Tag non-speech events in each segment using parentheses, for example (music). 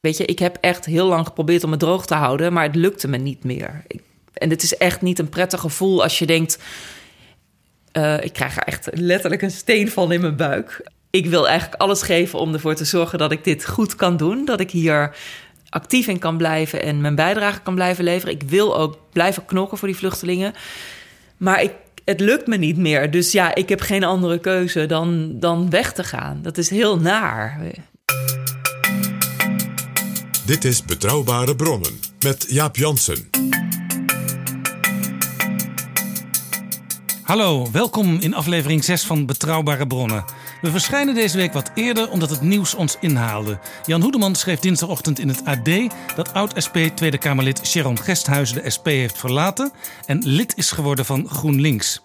Weet je, ik heb echt heel lang geprobeerd om het droog te houden, maar het lukte me niet meer. En het is echt niet een prettig gevoel als je denkt: eh, ik krijg er echt letterlijk een steen van in mijn buik. Ik wil eigenlijk alles geven om ervoor te zorgen dat ik dit goed kan doen, dat ik hier actief in kan blijven en mijn bijdrage kan blijven leveren. Ik wil ook blijven knokken voor die vluchtelingen, maar ik, het lukt me niet meer. Dus ja, ik heb geen andere keuze dan, dan weg te gaan. Dat is heel naar. Dit is Betrouwbare Bronnen met Jaap Jansen. Hallo, welkom in aflevering 6 van Betrouwbare Bronnen. We verschijnen deze week wat eerder omdat het nieuws ons inhaalde. Jan Hoedeman schreef dinsdagochtend in het AD dat oud-SP Tweede Kamerlid Sharon Gesthuizen de SP heeft verlaten en lid is geworden van GroenLinks.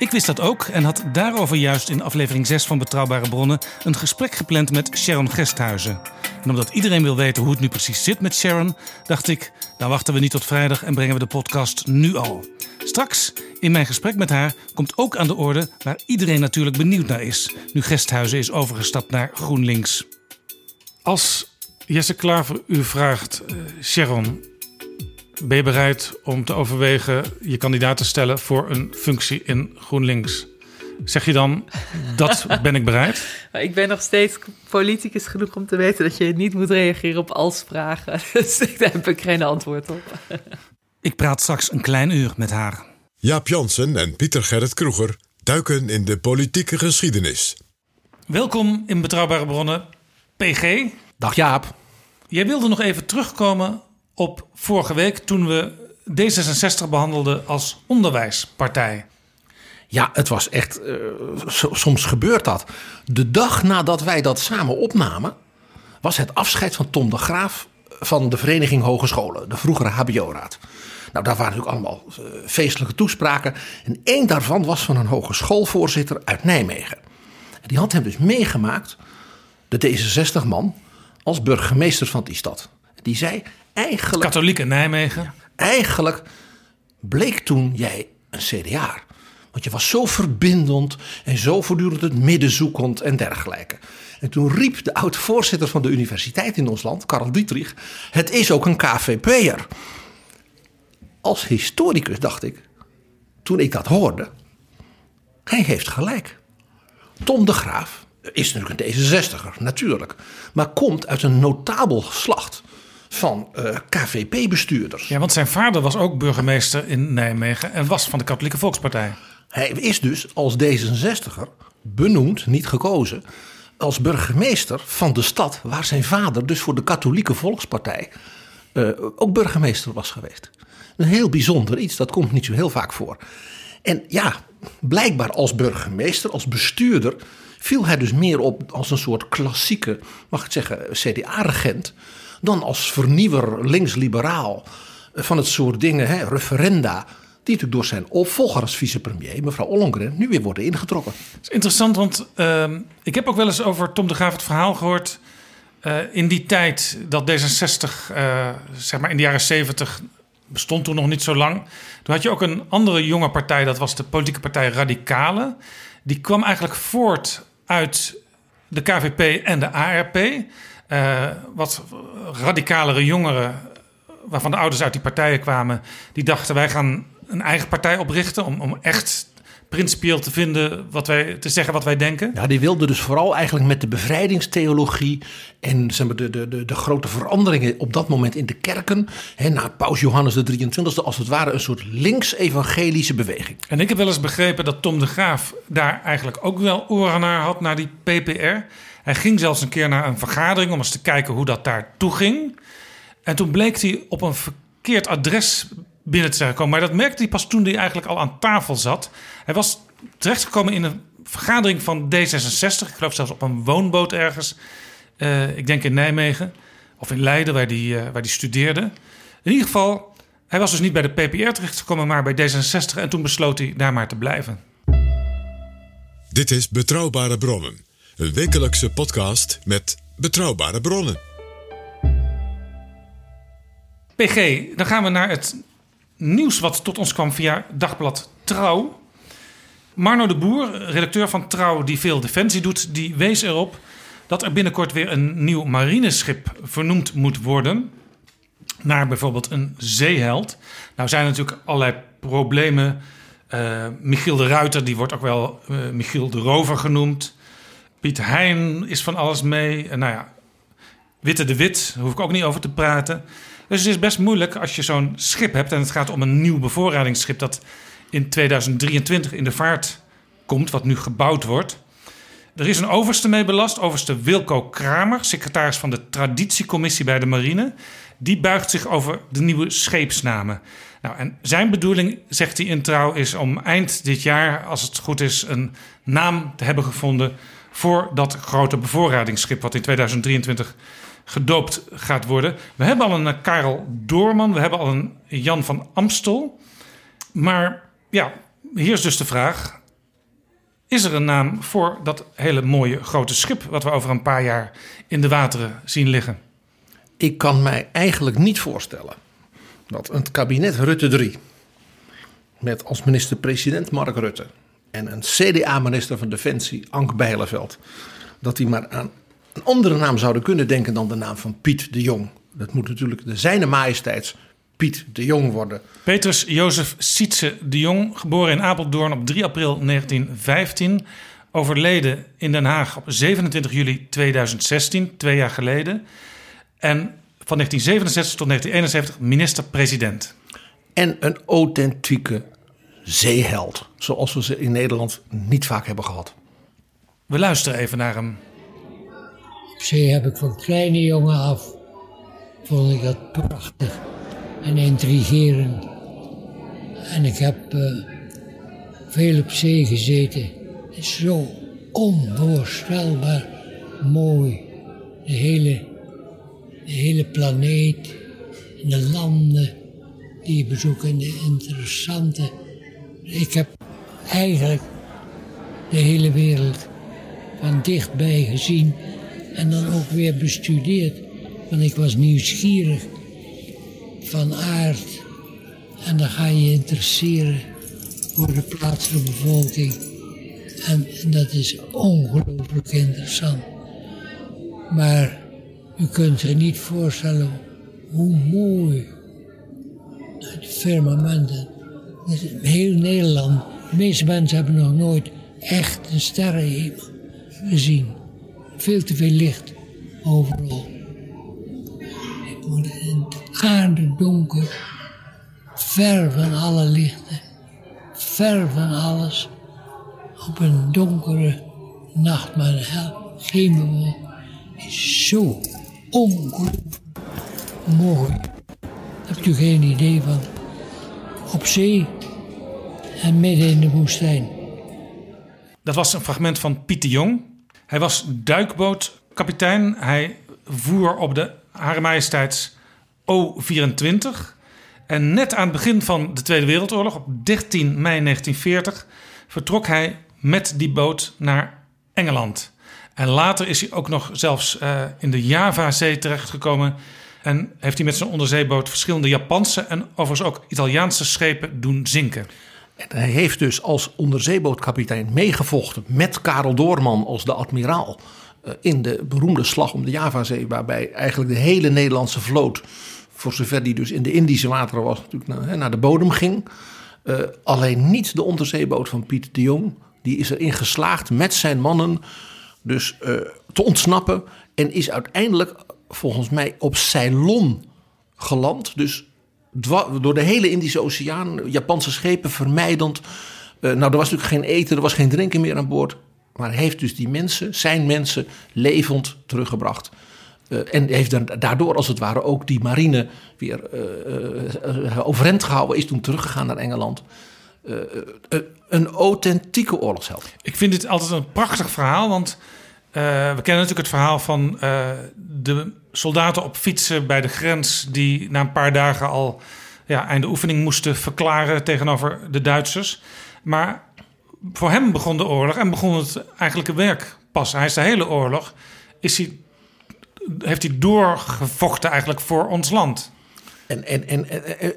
Ik wist dat ook en had daarover juist in aflevering 6 van Betrouwbare Bronnen een gesprek gepland met Sharon Gesthuizen. En omdat iedereen wil weten hoe het nu precies zit met Sharon, dacht ik, dan wachten we niet tot vrijdag en brengen we de podcast nu al. Straks, in mijn gesprek met haar, komt ook aan de orde waar iedereen natuurlijk benieuwd naar is, nu Gesthuizen is overgestapt naar GroenLinks. Als Jesse Klaver u vraagt, eh, Sharon, ben je bereid om te overwegen je kandidaat te stellen voor een functie in GroenLinks? Zeg je dan, dat (laughs) ben ik bereid? Ik ben nog steeds politicus genoeg om te weten dat je niet moet reageren op als-vragen. (laughs) Dus daar heb ik geen antwoord op. (laughs) Ik praat straks een klein uur met haar. Jaap Jansen en Pieter Gerrit Kroeger duiken in de politieke geschiedenis. Welkom in Betrouwbare Bronnen, PG. Dag Jaap. Jij wilde nog even terugkomen op vorige week toen we D66 behandelden als onderwijspartij. Ja, het was echt. eh, so- soms gebeurt dat. De dag nadat wij dat samen opnamen, was het afscheid van Tom de Graaf van de Vereniging Hogescholen, de vroegere HBO-raad. Nou, daar waren natuurlijk allemaal eh, feestelijke toespraken. En één daarvan was van een hogeschoolvoorzitter uit Nijmegen. En die had hem dus meegemaakt, de D66-man, als burgemeester van die stad. Die zei eigenlijk. Katholieke Nijmegen. Eigenlijk bleek toen jij een CDA. Want je was zo verbindend en zo voortdurend het midden zoekend en dergelijke. En toen riep de oud-voorzitter van de universiteit in ons land, Karl Dietrich, het is ook een KVP'er. Als historicus dacht ik, toen ik dat hoorde, hij heeft gelijk. Tom de Graaf is natuurlijk een D66er, natuurlijk. Maar komt uit een notabel geslacht van eh, KVP-bestuurders. Ja, want zijn vader was ook burgemeester in Nijmegen en was van de Katholieke Volkspartij. Hij is dus als D66er benoemd, niet gekozen, als burgemeester van de stad waar zijn vader dus voor de Katholieke Volkspartij eh, ook burgemeester was geweest. Een heel bijzonder iets, dat komt niet zo heel vaak voor. En ja, blijkbaar als burgemeester, als bestuurder, viel hij dus meer op als een soort klassieke, mag ik zeggen, CDA-regent, dan als vernieuwer links-liberaal van het soort dingen, hè, referenda, die natuurlijk door zijn opvolger als vicepremier, mevrouw Ollongren, nu weer worden ingetrokken. Het is interessant, want ehm, ik heb ook wel eens over Tom de Graaf het verhaal gehoord. eh, in die tijd dat D66, eh, zeg maar in de jaren 70, bestond toen nog niet zo lang. Toen had je ook een andere jonge partij, dat was de politieke partij Radicale. Die kwam eigenlijk voort uit de KVP en de ARP. Eh, wat radicalere jongeren, waarvan de ouders uit die partijen kwamen, die dachten wij gaan een eigen partij oprichten om, om echt principieel te vinden, wat wij, te zeggen wat wij denken. Ja, die wilde dus vooral eigenlijk met de bevrijdingstheologie en zeg maar, de, de, de, de grote veranderingen op dat moment in de kerken, hè, na paus Johannes de 23e, als het ware een soort links-evangelische beweging. En ik heb wel eens begrepen dat Tom de Graaf daar eigenlijk ook wel oren naar had, naar die PPR. Hij ging zelfs een keer naar een vergadering om eens te kijken hoe dat daar toe ging. En toen bleek hij op een verkeerd adres binnen te zijn gekomen. Maar dat merkte hij pas toen hij eigenlijk al aan tafel zat. Hij was terechtgekomen in een vergadering van D66. Ik geloof zelfs op een woonboot ergens. Uh, ik denk in Nijmegen. Of in Leiden, waar die, uh, waar studeerde. In ieder geval, hij was dus niet bij de PPR terechtgekomen, maar bij D66. En toen besloot hij daar maar te blijven. Dit is Betrouwbare Bronnen. Een wekelijkse podcast met betrouwbare bronnen. PG, dan gaan we naar het nieuws wat tot ons kwam via Dagblad Trouw. Marno de Boer, redacteur van Trouw, die veel defensie doet, die wees erop dat er binnenkort weer een nieuw marineschip vernoemd moet worden. Naar bijvoorbeeld een zeeheld. Nou zijn er natuurlijk allerlei problemen. Uh, Michiel de Ruiter, die wordt ook wel uh, Michiel de Rover genoemd. Piet Hein is van alles mee. En nou ja, Witte de Wit, daar hoef ik ook niet over te praten. Dus het is best moeilijk als je zo'n schip hebt en het gaat om een nieuw bevoorradingsschip dat in 2023 in de vaart komt, wat nu gebouwd wordt. Er is een overste mee belast, overste Wilco Kramer, secretaris van de traditiecommissie bij de marine. Die buigt zich over de nieuwe scheepsnamen. Nou, en zijn bedoeling, zegt hij in trouw, is om eind dit jaar, als het goed is, een naam te hebben gevonden voor dat grote bevoorradingsschip wat in 2023 gedoopt gaat worden. We hebben al een eh, Karel Doorman, we hebben al een Jan van Amstel. Maar ja, hier is dus de vraag: is er een naam voor dat hele mooie grote schip wat we over een paar jaar in de wateren zien liggen? Ik kan mij eigenlijk niet voorstellen dat een kabinet Rutte 3 met als minister-president Mark Rutte en een CDA-minister van Defensie Ank Bijleveld dat die maar aan een andere naam zouden kunnen denken dan de naam van Piet de Jong. Dat moet natuurlijk de zijne majesteits Piet de Jong worden. Petrus Jozef Sietse de Jong, geboren in Apeldoorn op 3 april 1915. Overleden in Den Haag op 27 juli 2016, twee jaar geleden. En van 1967 tot 1971 minister-president. En een authentieke zeeheld, zoals we ze in Nederland niet vaak hebben gehad. We luisteren even naar hem. Op zee heb ik van kleine jongen af, vond ik dat prachtig en intrigerend. En ik heb uh, veel op zee gezeten. Het is zo onvoorstelbaar mooi. De hele, de hele planeet, en de landen die je bezoekt en de interessante. Ik heb eigenlijk de hele wereld van dichtbij gezien en dan ook weer bestudeerd. Want ik was nieuwsgierig van aard. En dan ga je je interesseren voor de plaatselijke bevolking. En, en dat is ongelooflijk interessant. Maar u kunt zich niet voorstellen hoe mooi het firmament. Heel Nederland, de meeste mensen hebben nog nooit echt een sterrenhemel gezien. Veel te veel licht overal. Het donker, ver van alle lichten, ver van alles. Op een donkere nacht, hel, geen bewolking. Is zo ongelooflijk mooi. Heb je geen idee van. Op zee en midden in de woestijn. Dat was een fragment van Piet de Jong. Hij was duikbootkapitein. Hij voer op de Hare Majesteits O24. En net aan het begin van de Tweede Wereldoorlog, op 13 mei 1940, vertrok hij met die boot naar Engeland. En later is hij ook nog zelfs uh, in de Javazee terechtgekomen. En heeft hij met zijn onderzeeboot verschillende Japanse en overigens ook Italiaanse schepen doen zinken. En hij heeft dus als onderzeebootkapitein meegevochten met Karel Doorman als de admiraal. Eh, in de beroemde slag om de Javazee, waarbij eigenlijk de hele Nederlandse vloot, voor zover die dus in de Indische wateren was, natuurlijk naar, de bodem ging. Eh, alleen niet de onderzeeboot van Piet de Jong. Die is erin geslaagd met zijn mannen dus eh, te ontsnappen. En is uiteindelijk volgens mij op Ceylon geland. Dus door de hele Indische Oceaan, Japanse schepen vermijdend. Eh, nou, er was natuurlijk geen eten, er was geen drinken meer aan boord. Maar heeft dus die mensen, zijn mensen, levend teruggebracht. Eh, en heeft daardoor als het ware ook die marine weer eh, overeind gehouden. Is toen teruggegaan naar Engeland. Een authentieke oorlogsheld. Ik vind dit altijd een prachtig verhaal, want we kennen natuurlijk het verhaal van de soldaten op fietsen bij de grens die na een paar dagen al ja, einde oefening moesten verklaren tegenover de Duitsers. Maar voor hem begon de oorlog en begon het eigenlijke werk pas. Hij is de hele oorlog, is hij, heeft hij doorgevochten eigenlijk voor ons land. En, en, en,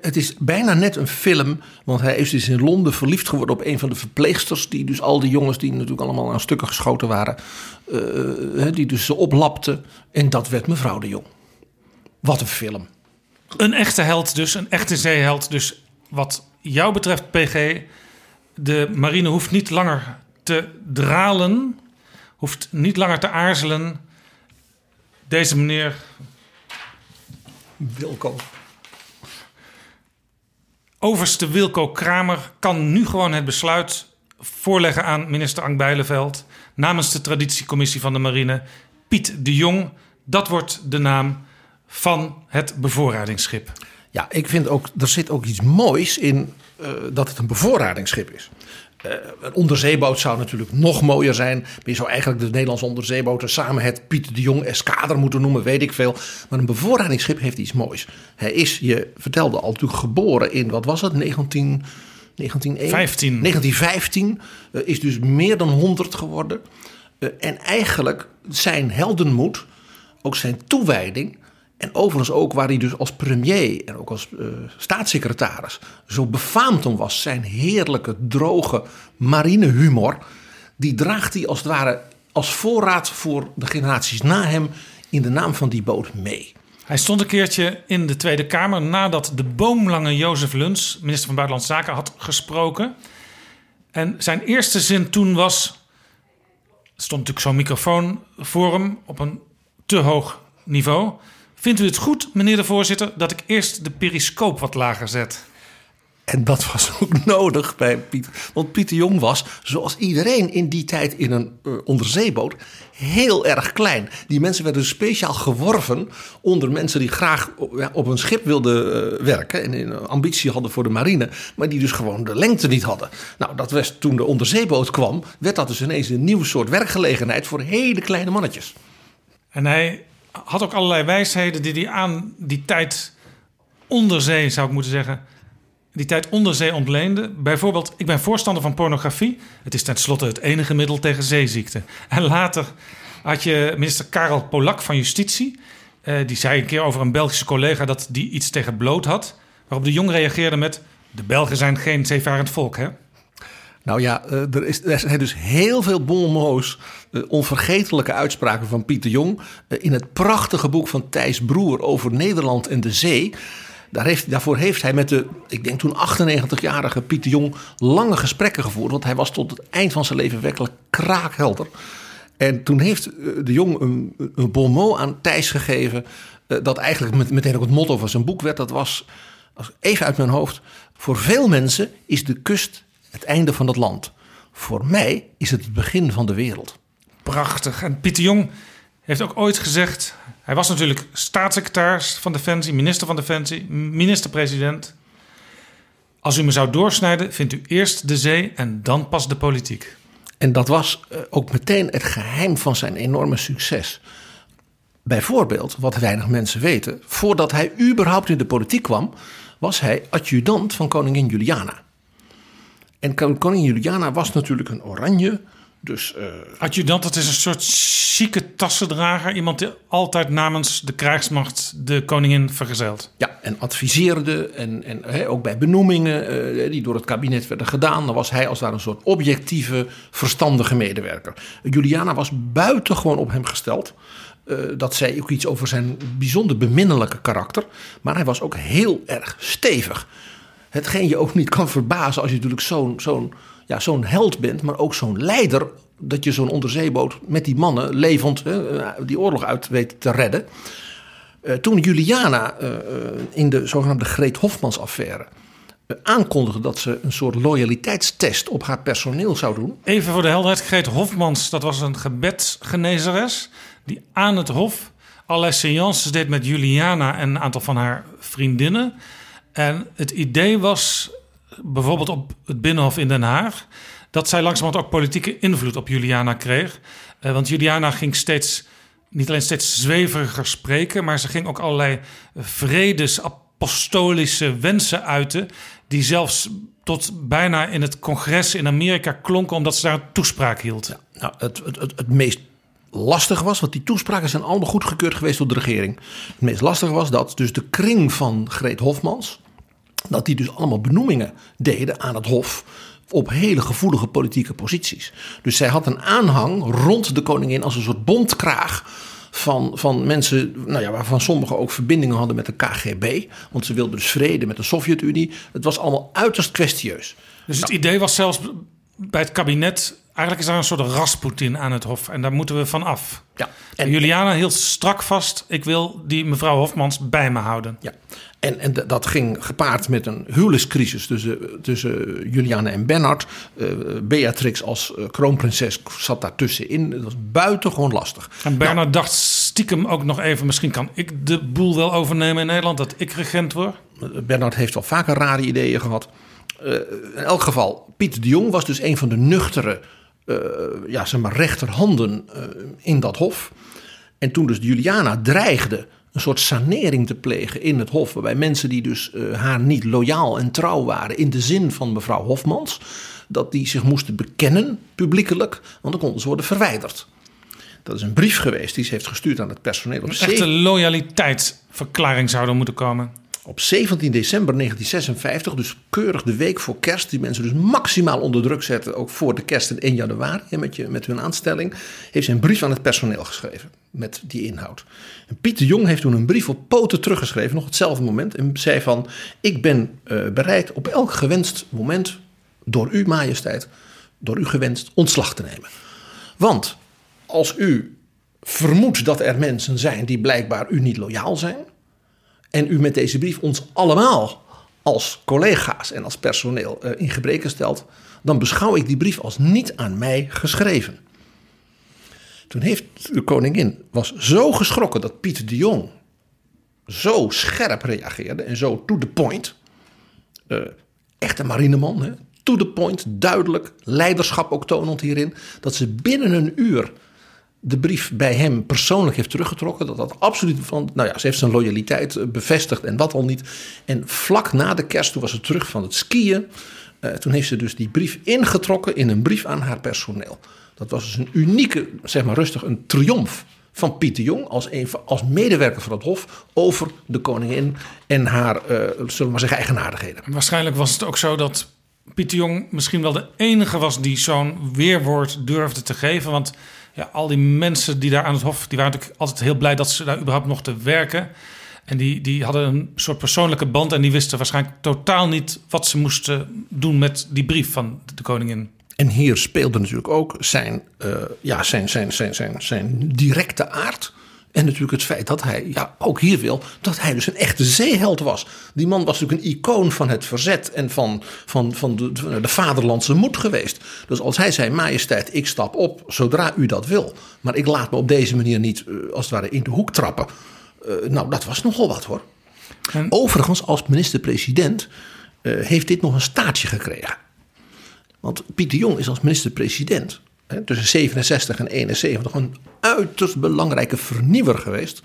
het is bijna net een film, want hij is dus in Londen verliefd geworden op een van de verpleegsters. Die dus al die jongens die natuurlijk allemaal aan stukken geschoten waren, eh, die dus ze oplapte. En dat werd mevrouw de Jong. Wat een film. Een echte held dus, een echte zeeheld. Dus wat jou betreft, PG, de marine hoeft niet langer te dralen, hoeft niet langer te aarzelen. Deze meneer, Wilco. Overste Wilco Kramer, kan nu gewoon het besluit voorleggen aan minister Ank Bijleveld namens de traditiecommissie van de marine. Piet de Jong, dat wordt de naam van het bevoorradingsschip. Ja, ik vind ook, er zit ook iets moois in eh, dat het een bevoorradingsschip is. Eh, een onderzeeboot zou natuurlijk nog mooier zijn. Maar je zou eigenlijk de Nederlandse onderzeeboten samen het Piet de Jong Eskader moeten noemen, weet ik veel. Maar een bevoorradingsschip heeft iets moois. Hij is, je vertelde al, natuurlijk geboren in, wat was het, 19, 1901? 15. 1915. eh, is dus meer dan 100 geworden. Eh, en eigenlijk zijn heldenmoed, ook zijn toewijding. En overigens ook waar hij dus als premier en ook als eh, staatssecretaris zo befaamd om was. Zijn heerlijke, droge marinehumor. Die draagt hij als het ware als voorraad voor de generaties na hem in de naam van die boot mee. Hij stond een keertje in de Tweede Kamer nadat de boomlange Jozef Luns, minister van Buitenlandse Zaken, had gesproken. En zijn eerste zin toen was: er stond natuurlijk zo'n microfoon voor hem op een te hoog niveau. Vindt u het goed, meneer de voorzitter, dat ik eerst de periscoop wat lager zet? En dat was ook (laughs) nodig bij Piet. Want Pieter Jong was, zoals iedereen in die tijd in een eh, onderzeeboot, heel erg klein. Die mensen werden speciaal geworven onder mensen die graag op- ja, op een schip wilden eh, werken. En een ambitie hadden voor de marine. Maar die dus gewoon de lengte niet hadden. Nou, dat was toen de onderzeeboot kwam, werd dat dus ineens een nieuw soort werkgelegenheid voor hele kleine mannetjes. En hij had ook allerlei wijsheden die hij aan die tijd onder zee, zou ik moeten zeggen, die tijd onder zee ontleende. Bijvoorbeeld, ik ben voorstander van pornografie. Het is tenslotte het enige middel tegen zeeziekte. En later had je minister Karel Polak van Justitie. Eh, die zei een keer over een Belgische collega dat die iets tegen bloot had. Waarop de jong reageerde met... De Belgen zijn geen zeevarend volk, hè? Nou ja, eh, er, is, er zijn dus heel veel bon mots, eh, onvergetelijke uitspraken van Pieter Jong. Eh, in het prachtige boek van Thijs Broer over Nederland en de zee. Daar heeft, daarvoor heeft hij met de, ik denk toen 98-jarige Pieter Jong lange gesprekken gevoerd. Want hij was tot het eind van zijn leven werkelijk kraakhelder. En toen heeft de Jong een, een aan Thijs gegeven. Dat eigenlijk met, meteen ook het motto van zijn boek werd. Dat was, even uit mijn hoofd. Voor veel mensen is de kust het einde van het land. Voor mij is het het begin van de wereld. Prachtig. En Pieter Jong heeft ook ooit gezegd... Hij was natuurlijk staatssecretaris van Defensie, minister van Defensie, minister-president. Als u me zou doorsnijden, vindt u eerst de zee en dan pas de politiek. En dat was eh, ook meteen het geheim van zijn enorme succes. Bijvoorbeeld, wat weinig mensen weten, voordat hij überhaupt in de politiek kwam, was hij adjudant van koningin Juliana. En kon- koningin Juliana was natuurlijk een oranje, dus eh, Adjudant, dat is een soort chique tassendrager. Iemand die altijd namens de krijgsmacht de koningin vergezelt. Ja, en adviseerde en, en ook bij benoemingen eh, die door het kabinet werden gedaan. Dan was hij als daar een soort objectieve, verstandige medewerker. Juliana was buitengewoon op hem gesteld. Eh, dat zei ook iets over zijn bijzonder beminnelijke karakter. Maar hij was ook heel erg stevig. Hetgeen je ook niet kan verbazen als je natuurlijk zo'n zo'n ja, zo'n held bent, maar ook zo'n leider. Dat je zo'n onderzeeboot met die mannen levend hè, die oorlog uit weet te redden. Eh, toen Juliana eh, in de zogenaamde Greet Hofmans affaire eh, aankondigde dat ze een soort loyaliteitstest op haar personeel zou doen. Even voor de helderheid, Greet Hofmans, dat was een gebedsgenezeres die aan het hof allerlei seances deed met Juliana en een aantal van haar vriendinnen. En het idee was, bijvoorbeeld op het Binnenhof in Den Haag, dat zij langzamerhand ook politieke invloed op Juliana kreeg. Eh, want Juliana ging steeds, niet alleen steeds zweveriger spreken, maar ze ging ook allerlei vredesapostolische wensen uiten, die zelfs tot bijna in het congres in Amerika klonken, omdat ze daar een toespraak hield. Ja, nou, het, het, het, het meest lastig was, want die toespraken zijn allemaal goedgekeurd geweest door de regering. Het meest lastige was dat dus de kring van Greet Hofmans, dat die dus allemaal benoemingen deden aan het Hof op hele gevoelige politieke posities. Dus zij had een aanhang rond de koningin als een soort bondkraag van, van mensen, nou ja, waarvan sommigen ook verbindingen hadden met de KGB. Want ze wilden dus vrede met de Sovjet-Unie. Het was allemaal uiterst kwestieus. Dus het idee was zelfs bij het kabinet Eigenlijk is daar een soort Rasputin aan het hof en daar moeten we van af. Ja. En Juliana hield strak vast: ik wil die mevrouw Hofmans bij me houden. Ja. En, en dat ging gepaard met een huwelijkscrisis tussen, tussen Juliana en Bernard. Uh, Beatrix als uh, kroonprinses zat daartussenin. Dat was buitengewoon lastig. En Bernard nou, dacht stiekem ook nog even: misschien kan ik de boel wel overnemen in Nederland, dat ik regent word. Bernard heeft al vaker rare ideeën gehad. Uh, in elk geval, Pieter de Jong was dus een van de nuchtere uh, ja, zeg maar rechterhanden in dat hof. En toen dus Juliana dreigde een soort sanering te plegen in het hof, waarbij mensen die dus uh, haar niet loyaal en trouw waren in de zin van mevrouw Hofmans, dat die zich moesten bekennen publiekelijk, want dan konden ze worden verwijderd. Dat is een brief geweest die ze heeft gestuurd aan het personeel. Op een echte loyaliteitsverklaring zou er moeten komen. Op 17 december 1956, dus keurig de week voor kerst, die mensen dus maximaal onder druk zetten, ook voor de kerst in 1 januari met, met hun aanstelling, heeft ze een brief aan het personeel geschreven met die inhoud. En Pieter Jong heeft toen een brief op poten teruggeschreven, nog hetzelfde moment, en zei van, ik ben uh, bereid op elk gewenst moment door u majesteit, door u gewenst ontslag te nemen. Want als u vermoedt dat er mensen zijn die blijkbaar u niet loyaal zijn, en u met deze brief ons allemaal als collega's en als personeel uh, in gebreken stelt, dan beschouw ik die brief als niet aan mij geschreven. Toen heeft de koningin was zo geschrokken dat Pieter de Jong zo scherp reageerde en zo to the point. Uh, echte marineman, hè? to the point, duidelijk, leiderschap ook tonend hierin, dat ze binnen een uur de brief bij hem persoonlijk heeft teruggetrokken. Dat dat absoluut van. Nou ja, ze heeft zijn loyaliteit eh, bevestigd en wat al niet. En vlak na de kerst, toen was ze terug van het skiën. Uh, toen heeft ze dus die brief ingetrokken in een brief aan haar personeel. Dat was dus een unieke, zeg maar rustig, een triomf van Pieter Jong als, een, als medewerker van het Hof over de koningin en haar, uh, zullen we maar zeggen, eigenaardigheden. Waarschijnlijk was het ook zo dat Pieter Jong misschien wel de enige was die zo'n weerwoord durfde te geven. Want ja, al die mensen die daar aan het hof, die waren natuurlijk altijd heel blij dat ze daar überhaupt mochten werken. En die, die hadden een soort persoonlijke band en die wisten waarschijnlijk totaal niet wat ze moesten doen met die brief van de koningin. En hier speelde natuurlijk ook zijn, uh, ja, zijn, zijn, zijn, zijn, zijn directe aard. En natuurlijk het feit dat hij, ja, ook hier wil, dat hij dus een echte zeeheld was. Die man was natuurlijk een icoon van het verzet en van, van, van de, de vaderlandse moed geweest. Dus als hij zei, majesteit, ik stap op zodra u dat wil. Maar ik laat me op deze manier niet, eh, als het ware, in de hoek trappen. Uh, nou, dat was nogal wat hoor. En... Overigens, als minister-president uh, heeft dit nog een staartje gekregen. Want Pieter Jong is als minister-president tussen 67 en 71 een uiterst belangrijke vernieuwer geweest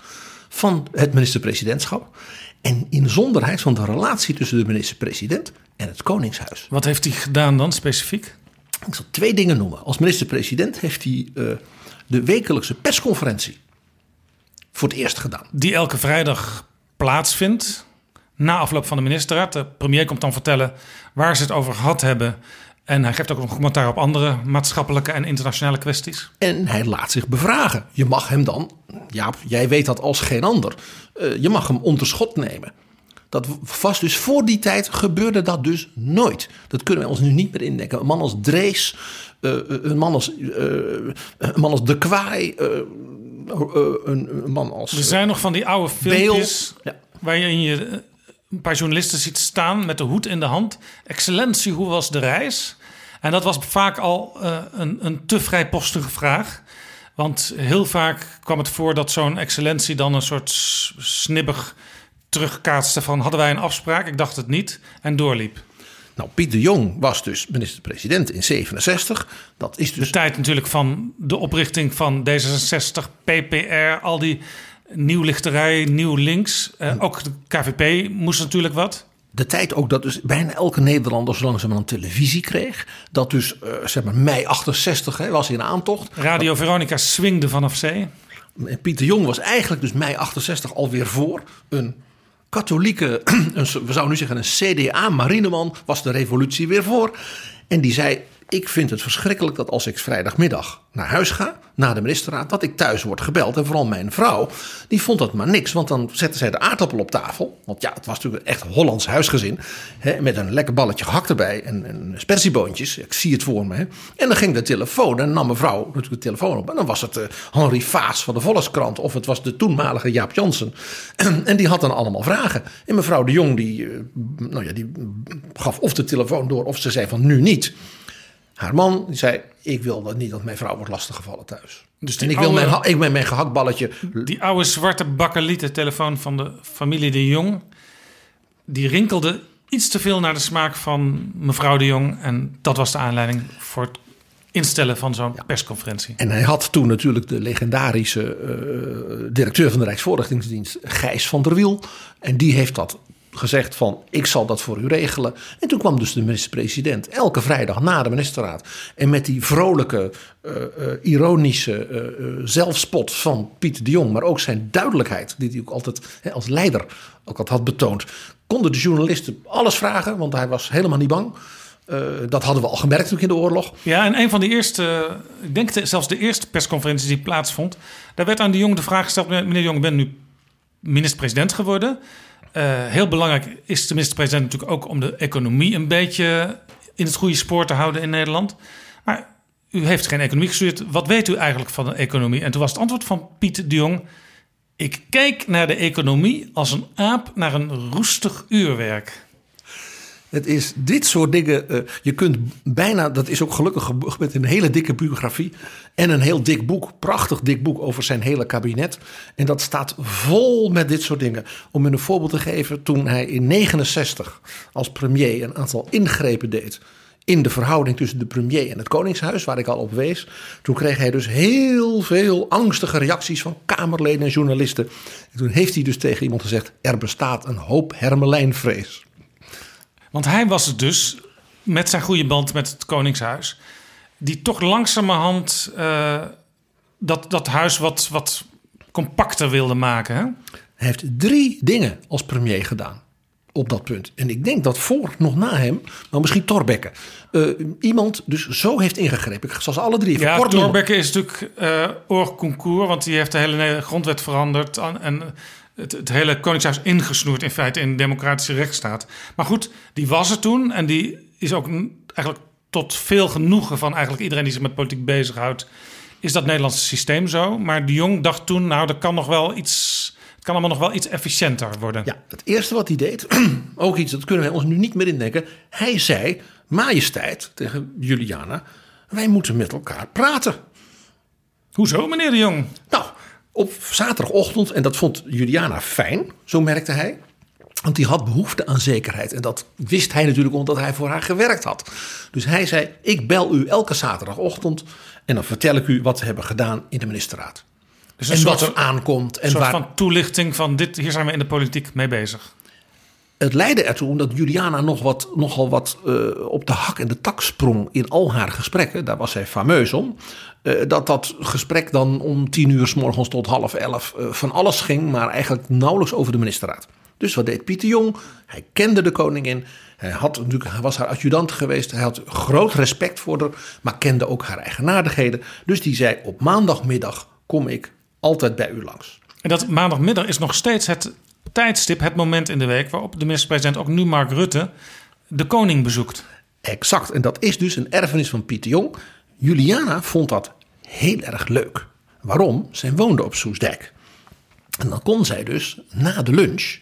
van het minister-presidentschap. En inzonderheid van de relatie tussen de minister-president en het Koningshuis. Wat heeft hij gedaan dan specifiek? Ik zal twee dingen noemen. Als minister-president heeft hij uh, de wekelijkse persconferentie voor het eerst gedaan. Die elke vrijdag plaatsvindt. Na afloop van de ministerraad. De premier komt dan vertellen waar ze het over gehad hebben. En hij geeft ook een commentaar op andere maatschappelijke en internationale kwesties. En hij laat zich bevragen. Je mag hem dan, ja, jij weet dat als geen ander, uh, je mag hem onder schot nemen. Dat was dus voor die tijd gebeurde dat dus nooit. Dat kunnen wij ons nu niet meer indenken. Een man als Drees, uh, een, man als, uh, een man als De Kwaai, een, een, man als. Er zijn nog van die oude filmpjes ja. waarin je een paar journalisten ziet staan met de hoed in de hand. Excellentie, hoe was de reis? En dat was vaak al een, een te vrijpostige vraag. Want heel vaak kwam het voor dat zo'n excellentie dan een soort snibbig terugkaatste van hadden wij een afspraak? Ik dacht het niet en doorliep. Nou, Piet de Jong was dus minister-president in 67. Dat is dus de tijd natuurlijk van de oprichting van D66, PPR, al die nieuwlichterij, nieuw links. Eh, ook de KVP moest natuurlijk wat de tijd ook dat dus bijna elke Nederlander zo langzamerhand televisie kreeg. Dat dus, uh, zeg maar, mei 68 hè, was in aantocht. Radio Veronica swingde vanaf zee. En Pieter Jong was eigenlijk dus mei 68 alweer voor een katholieke, (clears throat) een, we zouden nu zeggen een CDA-marineman, was de revolutie weer voor. En die zei, ik vind het verschrikkelijk dat als ik vrijdagmiddag naar huis ga, na de ministerraad, dat ik thuis word gebeld. En vooral mijn vrouw, die vond dat maar niks. Want dan zette zij de aardappel op tafel. Want ja, het was natuurlijk echt Hollands huisgezin. Hè, met een lekker balletje gehakt erbij en, en spersieboontjes. Ik zie het voor me. Hè. En dan ging de telefoon en nam mevrouw natuurlijk de telefoon op. En dan was het uh, Henri Vaas van de Volkskrant. Of het was de toenmalige Jaap Jansen. (clears throat) en die had dan allemaal vragen. En mevrouw de Jong, die, uh, nou ja, die gaf of de telefoon door of ze zei van nu niet. Haar man die zei: Ik wil dat niet dat mijn vrouw wordt lastiggevallen thuis. Dus en ik wil mijn, ik met mijn gehaktballetje. Die oude zwarte bakkelieten telefoon van de familie de Jong. Die rinkelde iets te veel naar de smaak van mevrouw de Jong. En dat was de aanleiding voor het instellen van zo'n persconferentie. En hij had toen natuurlijk de legendarische uh, directeur van de Rijksvoorlichtingsdienst, Gijs van der Wiel. En die heeft dat gezegd van ik zal dat voor u regelen. En toen kwam dus de minister-president elke vrijdag na de ministerraad. En met die vrolijke, uh, uh, ironische uh, zelfspot van Piet de Jong, maar ook zijn duidelijkheid, die hij ook altijd als leider ook altijd had betoond, konden de journalisten alles vragen, want hij was helemaal niet bang. dat hadden we al gemerkt ook in de oorlog. Ja, en een van de eerste, ik denk zelfs de eerste persconferentie die plaatsvond, daar werd aan de Jong de vraag gesteld: meneer Jong, bent nu minister-president geworden. Uh, heel belangrijk is de minister-president natuurlijk ook om de economie een beetje in het goede spoor te houden in Nederland. Maar u heeft geen economie gestudeerd. Wat weet u eigenlijk van de economie? En toen was het antwoord van Piet de Jong. Ik kijk naar de economie als een aap naar een roestig uurwerk. Het is dit soort dingen. Uh, je kunt bijna, dat is ook gelukkig met een hele dikke biografie. En een heel dik boek, prachtig dik boek over zijn hele kabinet. En dat staat vol met dit soort dingen. Om een voorbeeld te geven, toen hij in 69 als premier een aantal ingrepen deed in de verhouding tussen de premier en het Koningshuis, waar ik al op wees. Toen kreeg hij dus heel veel angstige reacties van Kamerleden en journalisten. En toen heeft hij dus tegen iemand gezegd: er bestaat een hoop hermelijnvrees. Want hij was het dus, met zijn goede band met het Koningshuis, die toch langzamerhand uh, dat, dat huis wat, wat compacter wilde maken. Hè? Hij heeft drie dingen als premier gedaan op dat punt. En ik denk dat voor, nog na hem, maar misschien Torbekke, uh, iemand dus zo heeft ingegrepen. Ik ze alle drie Ja, Torbekke is natuurlijk uh, oor concours, want die heeft de hele grondwet veranderd. En het, het, hele Koningshuis ingesnoerd in feite in de democratische rechtsstaat. Maar goed, die was er toen en die is ook eigenlijk tot veel genoegen van eigenlijk iedereen die zich met politiek bezighoudt, is dat Nederlandse systeem zo. Maar de Jong dacht toen, nou, dat kan nog wel iets. Het kan allemaal nog wel iets efficiënter worden. Ja, het eerste wat hij deed, (clears throat) ook iets, dat kunnen wij ons nu niet meer indenken. Hij zei, majesteit, tegen Juliana, wij moeten met elkaar praten. Hoezo, meneer de Jong? Nou, op zaterdagochtend, en dat vond Juliana fijn, zo merkte hij. Want die had behoefte aan zekerheid. En dat wist hij natuurlijk omdat hij voor haar gewerkt had. Dus hij zei: Ik bel u elke zaterdagochtend. En dan vertel ik u wat we hebben gedaan in de ministerraad. Dus en wat er aankomt. En een soort waar... van toelichting van dit, hier zijn we in de politiek mee bezig. Het leidde ertoe omdat Juliana nog wat, nogal wat uh, op de hak en de tak sprong in al haar gesprekken. Daar was zij fameus om. Uh, dat dat gesprek dan om tien uur s morgens tot half elf uh, van alles ging, maar eigenlijk nauwelijks over de ministerraad. Dus wat deed Pieter Jong? Hij kende de koningin. Hij, had natuurlijk, hij was haar adjudant geweest. Hij had groot respect voor haar, maar kende ook haar eigenaardigheden. Dus die zei: Op maandagmiddag kom ik altijd bij u langs. En dat maandagmiddag is nog steeds het tijdstip, het moment in de week waarop de minister-president, ook nu Mark Rutte, de koning bezoekt. Exact. En dat is dus een erfenis van Pieter Jong. Juliana vond dat heel erg leuk. Waarom? Zij woonde op Soesdijk. En dan kon zij dus na de lunch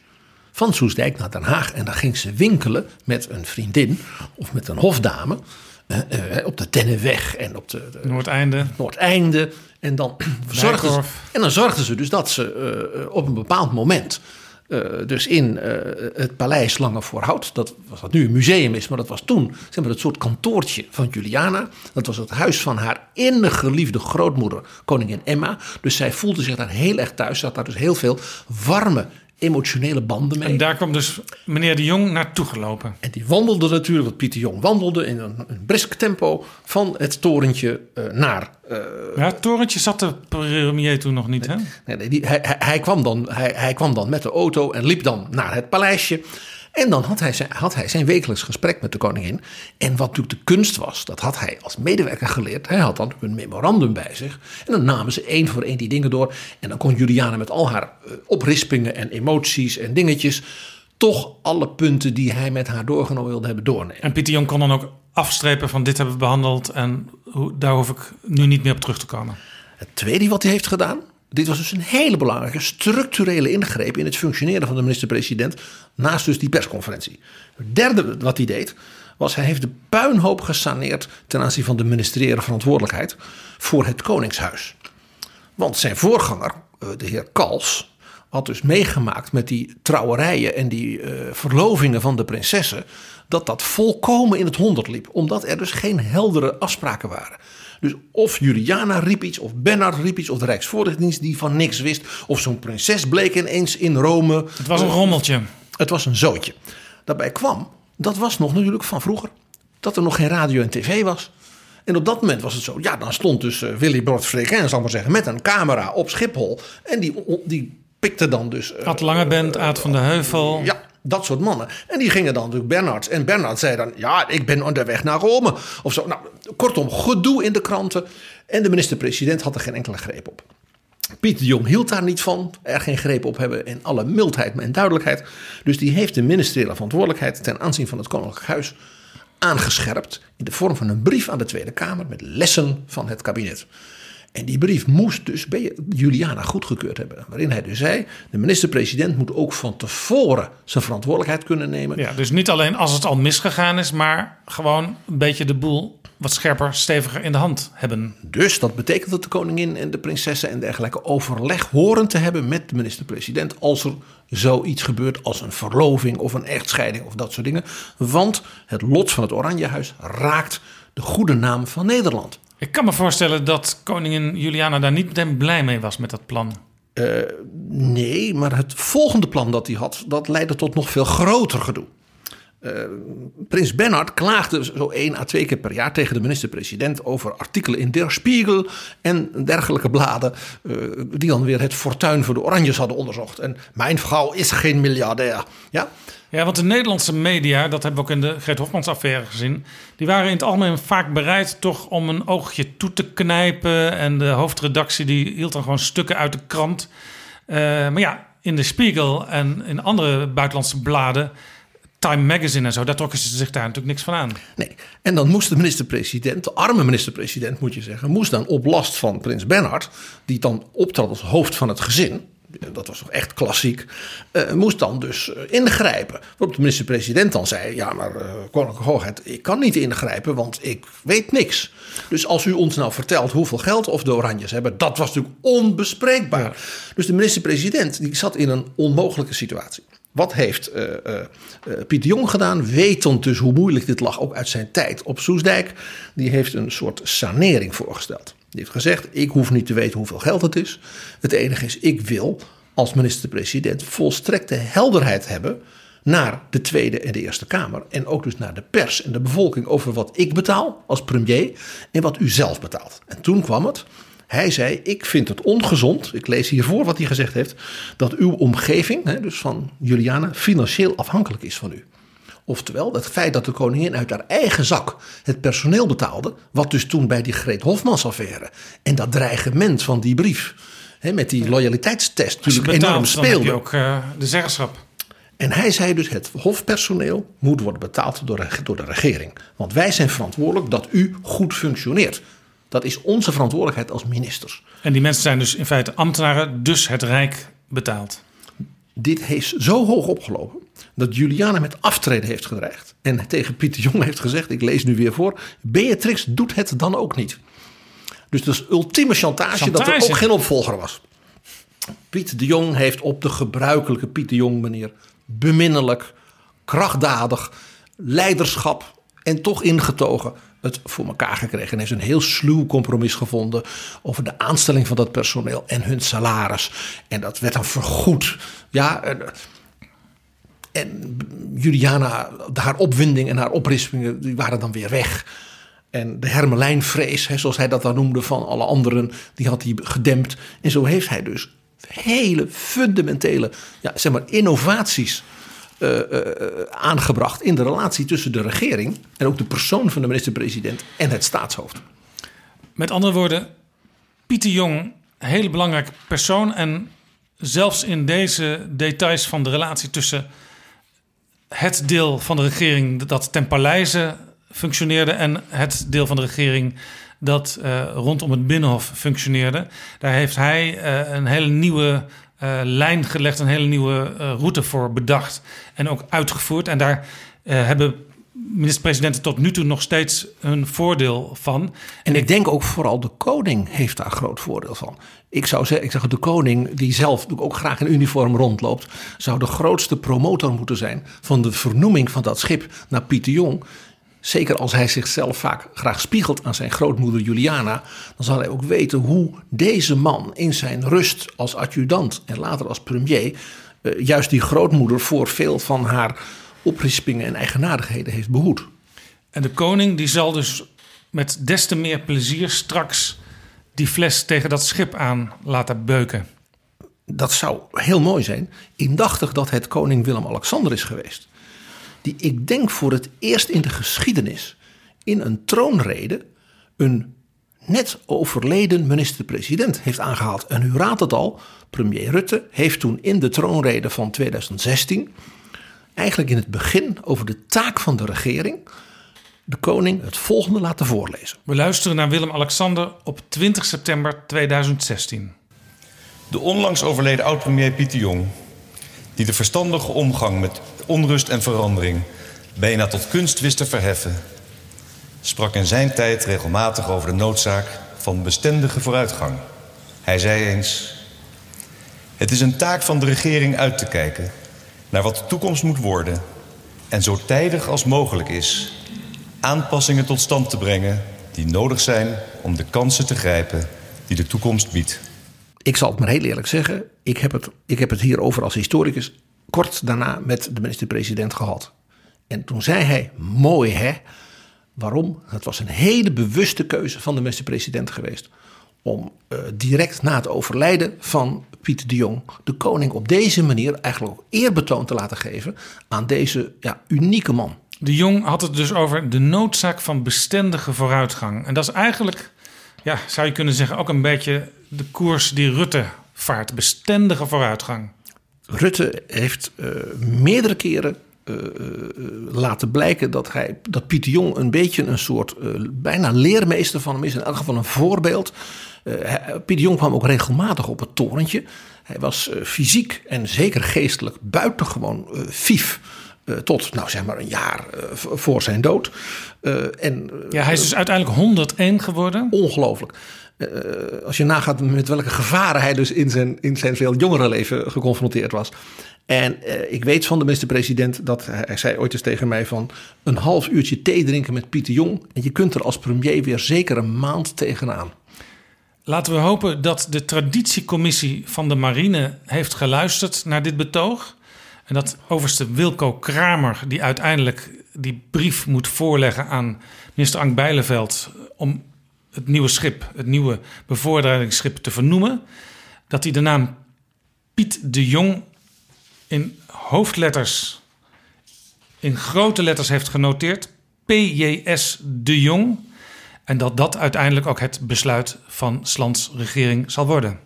van Soesdijk naar Den Haag. En dan ging ze winkelen met een vriendin of met een hofdame. eh, eh, op de Dennenweg en op de, de Noordeinde. Noordeinde. En dan, (clears throat) zorgde ze, en dan zorgden ze dus dat ze eh, op een bepaald moment. Eh, dus in eh, het paleis Lange Voorhout, dat was wat nu een museum is, maar dat was toen zeg maar, het soort kantoortje van Juliana. Dat was het huis van haar innig geliefde grootmoeder, koningin Emma. Dus zij voelde zich daar heel erg thuis. Ze had daar dus heel veel warme, emotionele banden mee. En daar kwam dus meneer de Jong naartoe gelopen. En die wandelde natuurlijk, wat Pieter Jong wandelde in een, een brisk tempo van het torentje eh, naar. eh, Ja, het torentje zat de premier toen nog niet, hè? nee, nee, die, hij, hij kwam dan, hij, hij kwam dan met de auto en liep dan naar het paleisje. En dan had hij, zijn, had hij zijn wekelijks gesprek met de koningin. En wat natuurlijk de kunst was, dat had hij als medewerker geleerd. Hij had dan een memorandum bij zich. En dan namen ze één voor één die dingen door. En dan kon Juliana met al haar eh, oprispingen en emoties en dingetjes... toch alle punten die hij met haar doorgenomen wilde hebben doornemen. En Pieter Jong kon dan ook afstrepen van dit hebben we behandeld en hoe, daar hoef ik nu niet meer op terug te komen. Het tweede wat hij heeft gedaan. Dit was dus een hele belangrijke structurele ingreep in het functioneren van de minister-president. Naast dus die persconferentie. Het derde wat hij deed. Was hij heeft de puinhoop gesaneerd ten aanzien van de ministeriële verantwoordelijkheid voor het Koningshuis. Want zijn voorganger, eh, de heer Kals, had dus meegemaakt met die trouwerijen en die eh, verlovingen van de prinsessen. Dat dat volkomen in het honderd liep. Omdat er dus geen heldere afspraken waren. Dus of Juliana riep iets, of Bernard riep iets, of de Rijksvoorlichtingsdienst die van niks wist. Of zo'n prinses bleek ineens in Rome. Het was een rommeltje. Het was een zootje. Daarbij kwam, dat was nog natuurlijk van vroeger, dat er nog geen radio en tv was. En op dat moment was het zo, ja, dan stond dus eh, Willy Brod Frequin, zal maar zeggen, met een camera op Schiphol. En die, die pikte dan dus... eh, Ad Langebent, Aad van de Heuvel. ja, dat soort mannen. En die gingen dan natuurlijk Bernard. En Bernard zei dan, ja, ik ben onderweg naar Rome. Of zo. Nou, kortom, gedoe in de kranten. En de minister-president had er geen enkele greep op. Pieter de Jong hield daar niet van, er geen greep op hebben in alle mildheid en duidelijkheid. Dus die heeft de ministeriële verantwoordelijkheid ten aanzien van het Koninklijk Huis aangescherpt in de vorm van een brief aan de Tweede Kamer met lessen van het kabinet. En die brief moest dus bij Juliana goedgekeurd hebben. Waarin hij dus zei: de minister-president moet ook van tevoren zijn verantwoordelijkheid kunnen nemen. Ja, dus niet alleen als het al misgegaan is, maar gewoon een beetje de boel wat scherper, steviger in de hand hebben. Dus dat betekent dat de koningin en de prinsessen en dergelijke overleg horen te hebben met de minister-president als er zoiets gebeurt als een verloving of een echtscheiding of dat soort dingen. Want het lot van het Oranjehuis raakt de goede naam van Nederland. Ik kan me voorstellen dat koningin Juliana daar niet meteen blij mee was met dat plan. Uh, nee, maar het volgende plan dat hij had, dat leidde tot nog veel groter gedoe. Uh, Prins Bernhard klaagde zo één à twee keer per jaar tegen de minister-president over artikelen in Der Spiegel en dergelijke bladen, uh, die dan weer het fortuin voor de Oranjes hadden onderzocht. En mijn vrouw is geen miljardair. Ja? Ja, want de Nederlandse media, dat hebben we ook in de Greet Hofmans affaire gezien, die waren in het algemeen vaak bereid toch om een oogje toe te knijpen. En de hoofdredactie die hield dan gewoon stukken uit de krant. Uh, maar ja, in de Spiegel en in andere buitenlandse bladen Time Magazine en zo, daar trokken ze zich daar natuurlijk niks van aan. Nee, en dan moest de minister-president, de arme minister-president moet je zeggen, moest dan op last van prins Bernhard, die dan optrad als hoofd van het gezin, dat was toch echt klassiek, uh, moest dan dus uh, ingrijpen. Waarop de minister-president dan zei, ja maar uh, koninklijke hoogheid, ik kan niet ingrijpen, want ik weet niks. Dus als u ons nou vertelt hoeveel geld of de Oranjes hebben, dat was natuurlijk onbespreekbaar. Ja. Dus de minister-president die zat in een onmogelijke situatie. Wat heeft uh, uh, uh, Pieter Jong gedaan? Wetend dus hoe moeilijk dit lag, ook uit zijn tijd op Soesdijk. Die heeft een soort sanering voorgesteld. Die heeft gezegd: Ik hoef niet te weten hoeveel geld het is. Het enige is, ik wil als minister-president volstrekte helderheid hebben naar de Tweede en de Eerste Kamer. En ook dus naar de pers en de bevolking over wat ik betaal als premier en wat u zelf betaalt. En toen kwam het. Hij zei: Ik vind het ongezond. Ik lees hiervoor wat hij gezegd heeft. Dat uw omgeving, dus van Juliana, financieel afhankelijk is van u. Oftewel, het feit dat de koningin uit haar eigen zak het personeel betaalde. Wat dus toen bij die Greet Hofmans affaire. En dat dreigement van die brief. hè, met die loyaliteitstest natuurlijk enorm betaalt, dan speelde. ook eh, de zeggenschap. En hij zei dus: het hofpersoneel moet worden betaald door de, door de regering. Want wij zijn verantwoordelijk dat u goed functioneert. Dat is onze verantwoordelijkheid als ministers. En die mensen zijn dus in feite ambtenaren, dus het Rijk betaalt. Dit heeft zo hoog opgelopen dat Juliana met aftreden heeft gedreigd. En tegen Pieter Jong heeft gezegd: Ik lees nu weer voor. Beatrix doet het dan ook niet. Dus dat is ultieme chantage, dat er ook geen opvolger was. Piet de Jong heeft op de gebruikelijke Piet de Jong manier beminnelijk, krachtdadig, leiderschap en toch ingetogen voor elkaar gekregen. En heeft een heel sluw compromis gevonden over de aanstelling van dat personeel en hun salaris. En dat werd dan vergoed. Ja, en, en Juliana, haar opwinding en haar oprispingen, die waren dan weer weg. En de Hermelijnvrees, hè, zoals hij dat dan noemde, van alle anderen, die had hij gedempt. En zo heeft hij dus hele fundamentele ja, zeg maar, innovaties eh, eh, aangebracht in de relatie tussen de regering en ook de persoon van de minister-president en het staatshoofd. Met andere woorden, Pieter Jong, een hele belangrijke persoon. En zelfs in deze details van de relatie tussen het deel van de regering dat ten paleize functioneerde en het deel van de regering dat eh, rondom het Binnenhof functioneerde. Daar heeft hij eh, een hele nieuwe eh, lijn gelegd, een hele nieuwe eh, route voor bedacht en ook uitgevoerd. En daar eh, hebben minister-presidenten tot nu toe nog steeds een voordeel van. En ik denk ook vooral de koning heeft daar groot voordeel van. Ik zou zeggen, ik zeg de koning, die zelf ook graag in uniform rondloopt, zou de grootste promotor moeten zijn van de vernoeming van dat schip naar Pieter Jong. Zeker als hij zichzelf vaak graag spiegelt aan zijn grootmoeder Juliana, dan zal hij ook weten hoe deze man in zijn rust als adjudant en later als premier eh, juist die grootmoeder voor veel van haar oprispingen en eigenaardigheden heeft behoed. En de koning die zal dus met des te meer plezier straks die fles tegen dat schip aan laten beuken. dat zou heel mooi zijn. Indachtig dat het koning Willem-Alexander is geweest. Die ik denk voor het eerst in de geschiedenis in een troonrede een net overleden minister-president heeft aangehaald. En u raadt het al, premier Rutte heeft toen in de troonrede van 2016, eigenlijk in het begin over de taak van de regering, de koning het volgende laten voorlezen. We luisteren naar Willem-Alexander op 20 september 2016. De onlangs overleden oud-premier Pieter Jong, die de verstandige omgang met onrust en verandering bijna tot kunst te verheffen, sprak in zijn tijd regelmatig over de noodzaak van bestendige vooruitgang. Hij zei eens: Het is een taak van de regering uit te kijken naar wat de toekomst moet worden en zo tijdig als mogelijk is aanpassingen tot stand te brengen die nodig zijn om de kansen te grijpen die de toekomst biedt. Ik zal het maar heel eerlijk zeggen, ik heb het, ik heb het hierover als historicus kort daarna met de minister-president gehad. En toen zei hij, mooi hè, waarom? Het was een hele bewuste keuze van de minister-president geweest. Om eh, direct na het overlijden van Pieter de Jong de koning op deze manier eigenlijk ook eerbetoon te laten geven aan deze ja, unieke man. De Jong had het dus over de noodzaak van bestendige vooruitgang. En dat is eigenlijk, ja, zou je kunnen zeggen, ook een beetje de koers die Rutte vaart. Bestendige vooruitgang. Rutte heeft eh, meerdere keren eh, eh, laten blijken dat, hij, dat Pieter Jong een beetje een soort bijna leermeester van hem is. In elk geval een voorbeeld. Pieter Jong kwam ook regelmatig op het torentje. Hij was fysiek en zeker geestelijk buitengewoon fief. eh, tot, nou zeg maar, een jaar voor zijn dood. En, Ja, hij is dus uiteindelijk 101 geworden. ongelooflijk. Eh, als je nagaat met welke gevaren hij dus in zijn, in zijn veel jongere leven geconfronteerd was. En eh, ik weet van de minister-president dat hij, zei ooit eens tegen mij van een half uurtje thee drinken met Pieter Jong. En je kunt er als premier weer zeker een maand tegenaan. Laten we hopen dat de traditiecommissie van de marine heeft geluisterd naar dit betoog. En dat overste Wilco Kramer, die uiteindelijk die brief moet voorleggen aan minister Ank Bijleveld om het nieuwe schip, het nieuwe bevoorradingsschip te vernoemen, dat hij de naam Piet de Jong in hoofdletters, in grote letters heeft genoteerd. PJS de Jong. En dat dat uiteindelijk ook het besluit van Slands regering zal worden.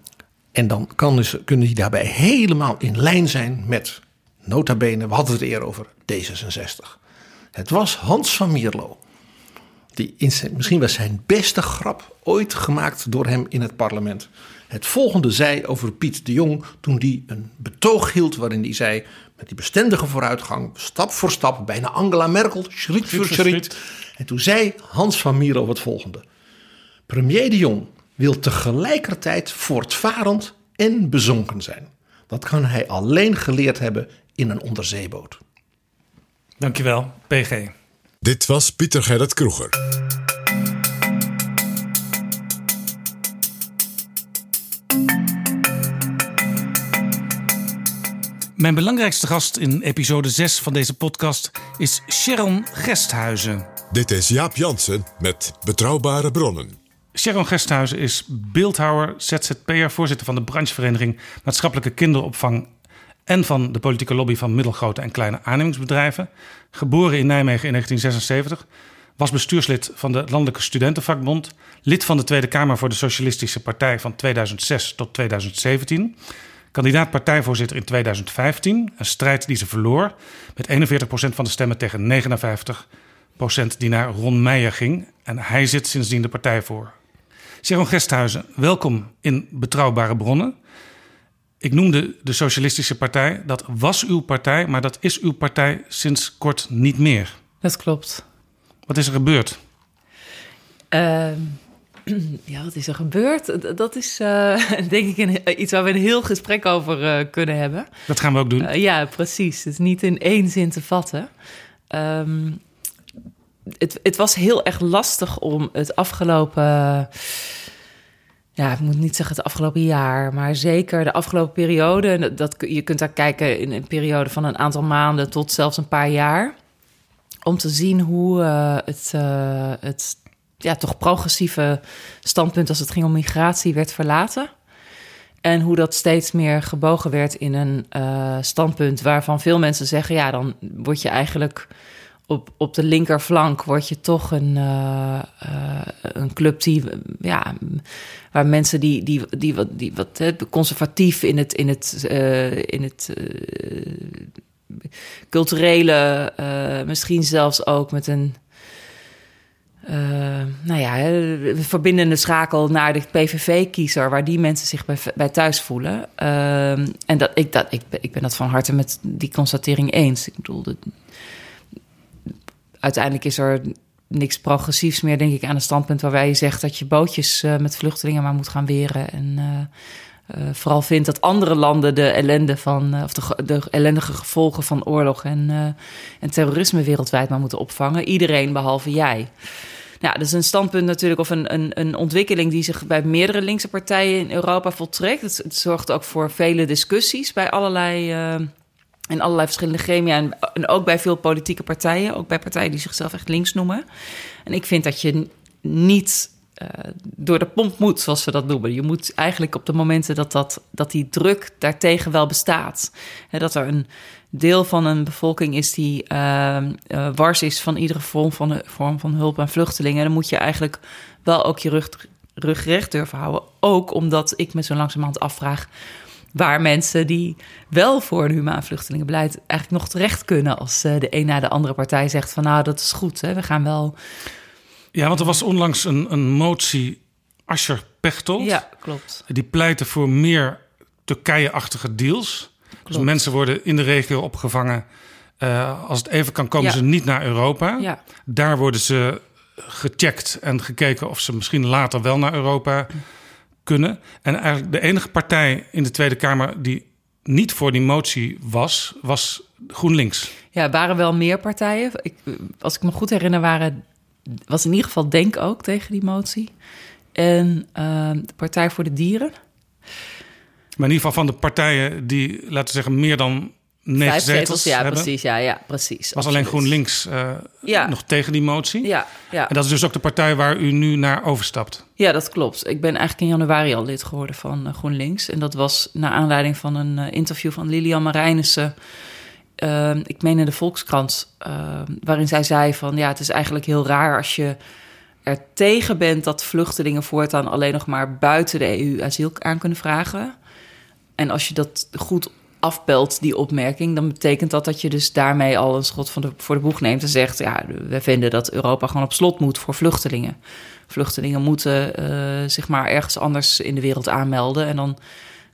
En dan kan ze, kunnen die daarbij helemaal in lijn zijn met, nota bene, we hadden het eerder over D66. Het was Hans van Mierlo. Die misschien was zijn beste grap ooit gemaakt door hem in het parlement. Het volgende zei over Piet de Jong toen die een betoog hield waarin hij zei met die bestendige vooruitgang, stap voor stap, bijna Angela Merkel, schriet voor schriet. En toen zei Hans van Mierlo het volgende. Premier de Jong wil tegelijkertijd voortvarend en bezonken zijn. Dat kan hij alleen geleerd hebben in een onderzeeboot. Dankjewel, PG. Dit was Pieter Gerrit Kroeger. Mijn belangrijkste gast in episode 6 van deze podcast is Sharon Gesthuizen. Dit is Jaap Jansen met Betrouwbare Bronnen. Sharon Gesthuizen is beeldhouwer, ZZP'er, voorzitter van de branchevereniging Maatschappelijke Kinderopvang en van de politieke lobby van middelgrote en kleine aannemingsbedrijven. Geboren in Nijmegen in 1976, was bestuurslid van de Landelijke Studentenvakbond, lid van de Tweede Kamer voor de Socialistische Partij van 2006 tot 2017, kandidaat partijvoorzitter in 2015, een strijd die ze verloor met 41% van de stemmen tegen 59% die naar Ron Meijer ging. En hij zit sindsdien de partij voor. Sharon Gesthuizen, welkom in Betrouwbare Bronnen. Ik noemde de Socialistische Partij. Dat was uw partij, maar dat is uw partij sinds kort niet meer. Dat klopt. Wat is er gebeurd? Ehm, (clears throat) ja, wat is er gebeurd? Dat is eh, (laughs) denk ik een, iets waar we een heel gesprek over eh, kunnen hebben. Dat gaan we ook doen. Eh, ja, precies. Het is niet in één zin te vatten. Ehm, het, het was heel erg lastig om het afgelopen... Ja, ik moet niet zeggen het afgelopen jaar, maar zeker de afgelopen periode. Dat, je kunt daar kijken in een periode van een aantal maanden tot zelfs een paar jaar. Om te zien hoe eh, het, eh, het ja, toch progressieve standpunt als het ging om migratie werd verlaten. En hoe dat steeds meer gebogen werd in een eh, standpunt waarvan veel mensen zeggen: ja, dan word je eigenlijk op, op de linkerflank word je toch een, eh, eh, een club die, ja, waar mensen die, die, die wat, die wat conservatief in het, in het, eh, in het culturele, misschien zelfs ook met een. nou ja, verbindende schakel naar de PVV-kiezer, waar die mensen zich bij, bij thuis voelen. Ehm, en dat, ik, dat, ik, ik ben dat van harte met die constatering eens. Ik bedoel, uiteindelijk is er niks progressiefs meer, denk ik, aan een standpunt waarbij je zegt dat je bootjes eh, met vluchtelingen maar moet gaan weren. En eh, eh, vooral vindt dat andere landen de ellende van, of de, de ellendige gevolgen van oorlog en, en terrorisme wereldwijd maar moeten opvangen. Iedereen behalve jij. Ja, dat is een standpunt natuurlijk, of een, een, een ontwikkeling die zich bij meerdere linkse partijen in Europa voltrekt. Het, het zorgt ook voor vele discussies bij allerlei. In allerlei verschillende gremia en, ook bij veel politieke partijen, ook bij partijen die zichzelf echt links noemen. En ik vind dat je niet eh, door de pomp moet, zoals we dat noemen. Je moet eigenlijk op de momenten dat, dat, dat die druk daartegen wel bestaat. Hè, dat er een deel van een bevolking is die eh, eh, wars is van iedere vorm van, vorm van hulp aan vluchtelingen. Dan moet je eigenlijk wel ook je rug, rug recht durven houden. Ook omdat ik me zo langzamerhand afvraag waar mensen die wel voor een humaan vluchtelingenbeleid eigenlijk nog terecht kunnen als eh, de een na de andere partij zegt van nou dat is goed, hè, we gaan wel. Ja, want er was onlangs een, een motie Ascher Pechtold. Ja, klopt. Die pleitte voor meer Turkije-achtige deals. Dus mensen worden in de regio opgevangen. Eh, als het even kan, komen Ja. ze niet naar Europa. Ja. Daar worden ze gecheckt en gekeken of ze misschien later wel naar Europa kunnen. En eigenlijk de enige partij in de Tweede Kamer die niet voor die motie was, was GroenLinks. Ja, er waren wel meer partijen. Ik, als ik me goed herinner, waren, was in ieder geval Denk ook tegen die motie. En eh, de Partij voor de Dieren. Maar in ieder geval van de partijen die, laten we zeggen, meer dan negen Vijf zetels, ja, hebben, precies. Ja, ja, precies. was alleen. GroenLinks Ja. nog tegen die motie. Ja, ja. En dat is dus ook de partij waar u nu naar overstapt. Ja, dat klopt. Ik ben eigenlijk in januari al lid geworden van eh, GroenLinks. En dat was naar aanleiding van een eh, interview van Lilian Marijnissen. eh, ik meen in de Volkskrant. eh, waarin zij zei van ja, het is eigenlijk heel raar als je er tegen bent dat vluchtelingen voortaan alleen nog maar buiten de EU asiel aan kunnen vragen. En als je dat goed afpelt, die opmerking, dan betekent dat dat je dus daarmee al een schot van de, voor de boeg neemt en zegt: ja, we vinden dat Europa gewoon op slot moet voor vluchtelingen. Vluchtelingen moeten uh, zich maar ergens anders in de wereld aanmelden en dan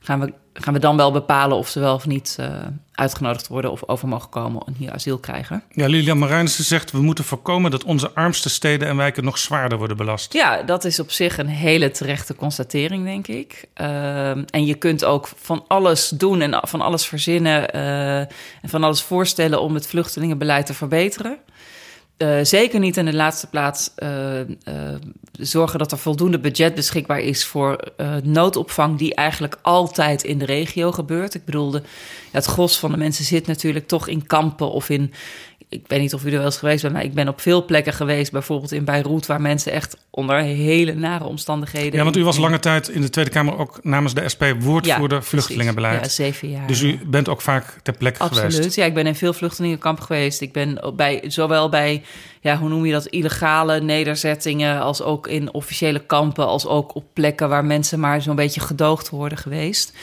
gaan we, gaan we dan wel bepalen of ze wel of niet uh, uitgenodigd worden of over mogen komen en hier asiel krijgen. Ja, Lilian Marijnissen zegt we moeten voorkomen dat onze armste steden en wijken nog zwaarder worden belast. Ja, dat is op zich een hele terechte constatering, denk ik. Uh, en je kunt ook van alles doen en van alles verzinnen uh, en van alles voorstellen om het vluchtelingenbeleid te verbeteren. Uh, zeker niet in de laatste plaats uh, uh, zorgen dat er voldoende budget beschikbaar is voor noodopvang, die eigenlijk altijd in de regio gebeurt. Ik bedoel, de, het gros van de mensen zit natuurlijk toch in kampen of in ik weet niet of u er wel eens geweest bent, maar ik ben op veel plekken geweest, bijvoorbeeld in Beirut, waar mensen echt onder hele nare omstandigheden. Ja, want u was lange tijd in de Tweede Kamer ook namens de SP woordvoerder ja, vluchtelingenbeleid. Ja, zeven jaar. Dus u bent ook vaak ter plekke geweest. Absoluut. Ja, ik ben in veel vluchtelingenkampen geweest. Ik ben bij, zowel bij, ja, hoe noem je dat, illegale nederzettingen, als ook in officiële kampen, als ook op plekken waar mensen maar zo'n beetje gedoogd worden geweest.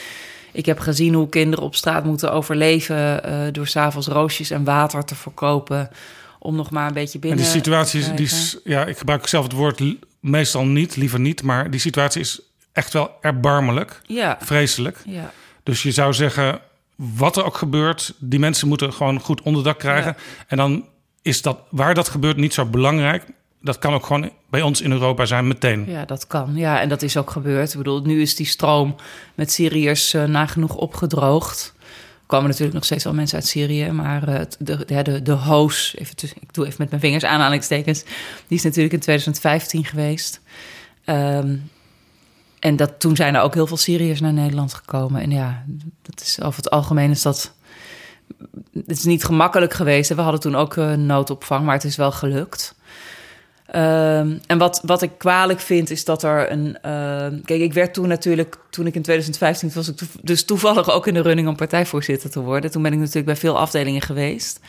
Ik heb gezien hoe kinderen op straat moeten overleven uh, door s'avonds roosjes en water te verkopen. Om nog maar een beetje binnen. En die situatie, die is, ja, ik gebruik zelf het woord meestal niet, liever niet, maar die situatie is echt wel erbarmelijk. Ja. Vreselijk. Ja. Dus je zou zeggen, wat er ook gebeurt, die mensen moeten gewoon goed onderdak krijgen. Ja. En dan is dat waar dat gebeurt niet zo belangrijk dat kan ook gewoon bij ons in Europa zijn meteen. Ja, dat kan. Ja, en dat is ook gebeurd. Ik bedoel, nu is die stroom met Syriërs uh, nagenoeg opgedroogd. Er komen natuurlijk nog steeds wel mensen uit Syrië, maar uh, de, de, de, de hoos, even ik doe even met mijn vingers aanhalingstekens, die is natuurlijk in 2015 geweest. Um, en dat, toen zijn er ook heel veel Syriërs naar Nederland gekomen. En ja, dat is over het algemeen is dat. Het is niet gemakkelijk geweest. We hadden toen ook uh, noodopvang, maar het is wel gelukt. Um, en wat, wat ik kwalijk vind, is dat er een. Uh, kijk, ik werd toen natuurlijk, toen ik in 2015 was, ik dus toevallig ook in de running om partijvoorzitter te worden. Toen ben ik natuurlijk bij veel afdelingen geweest.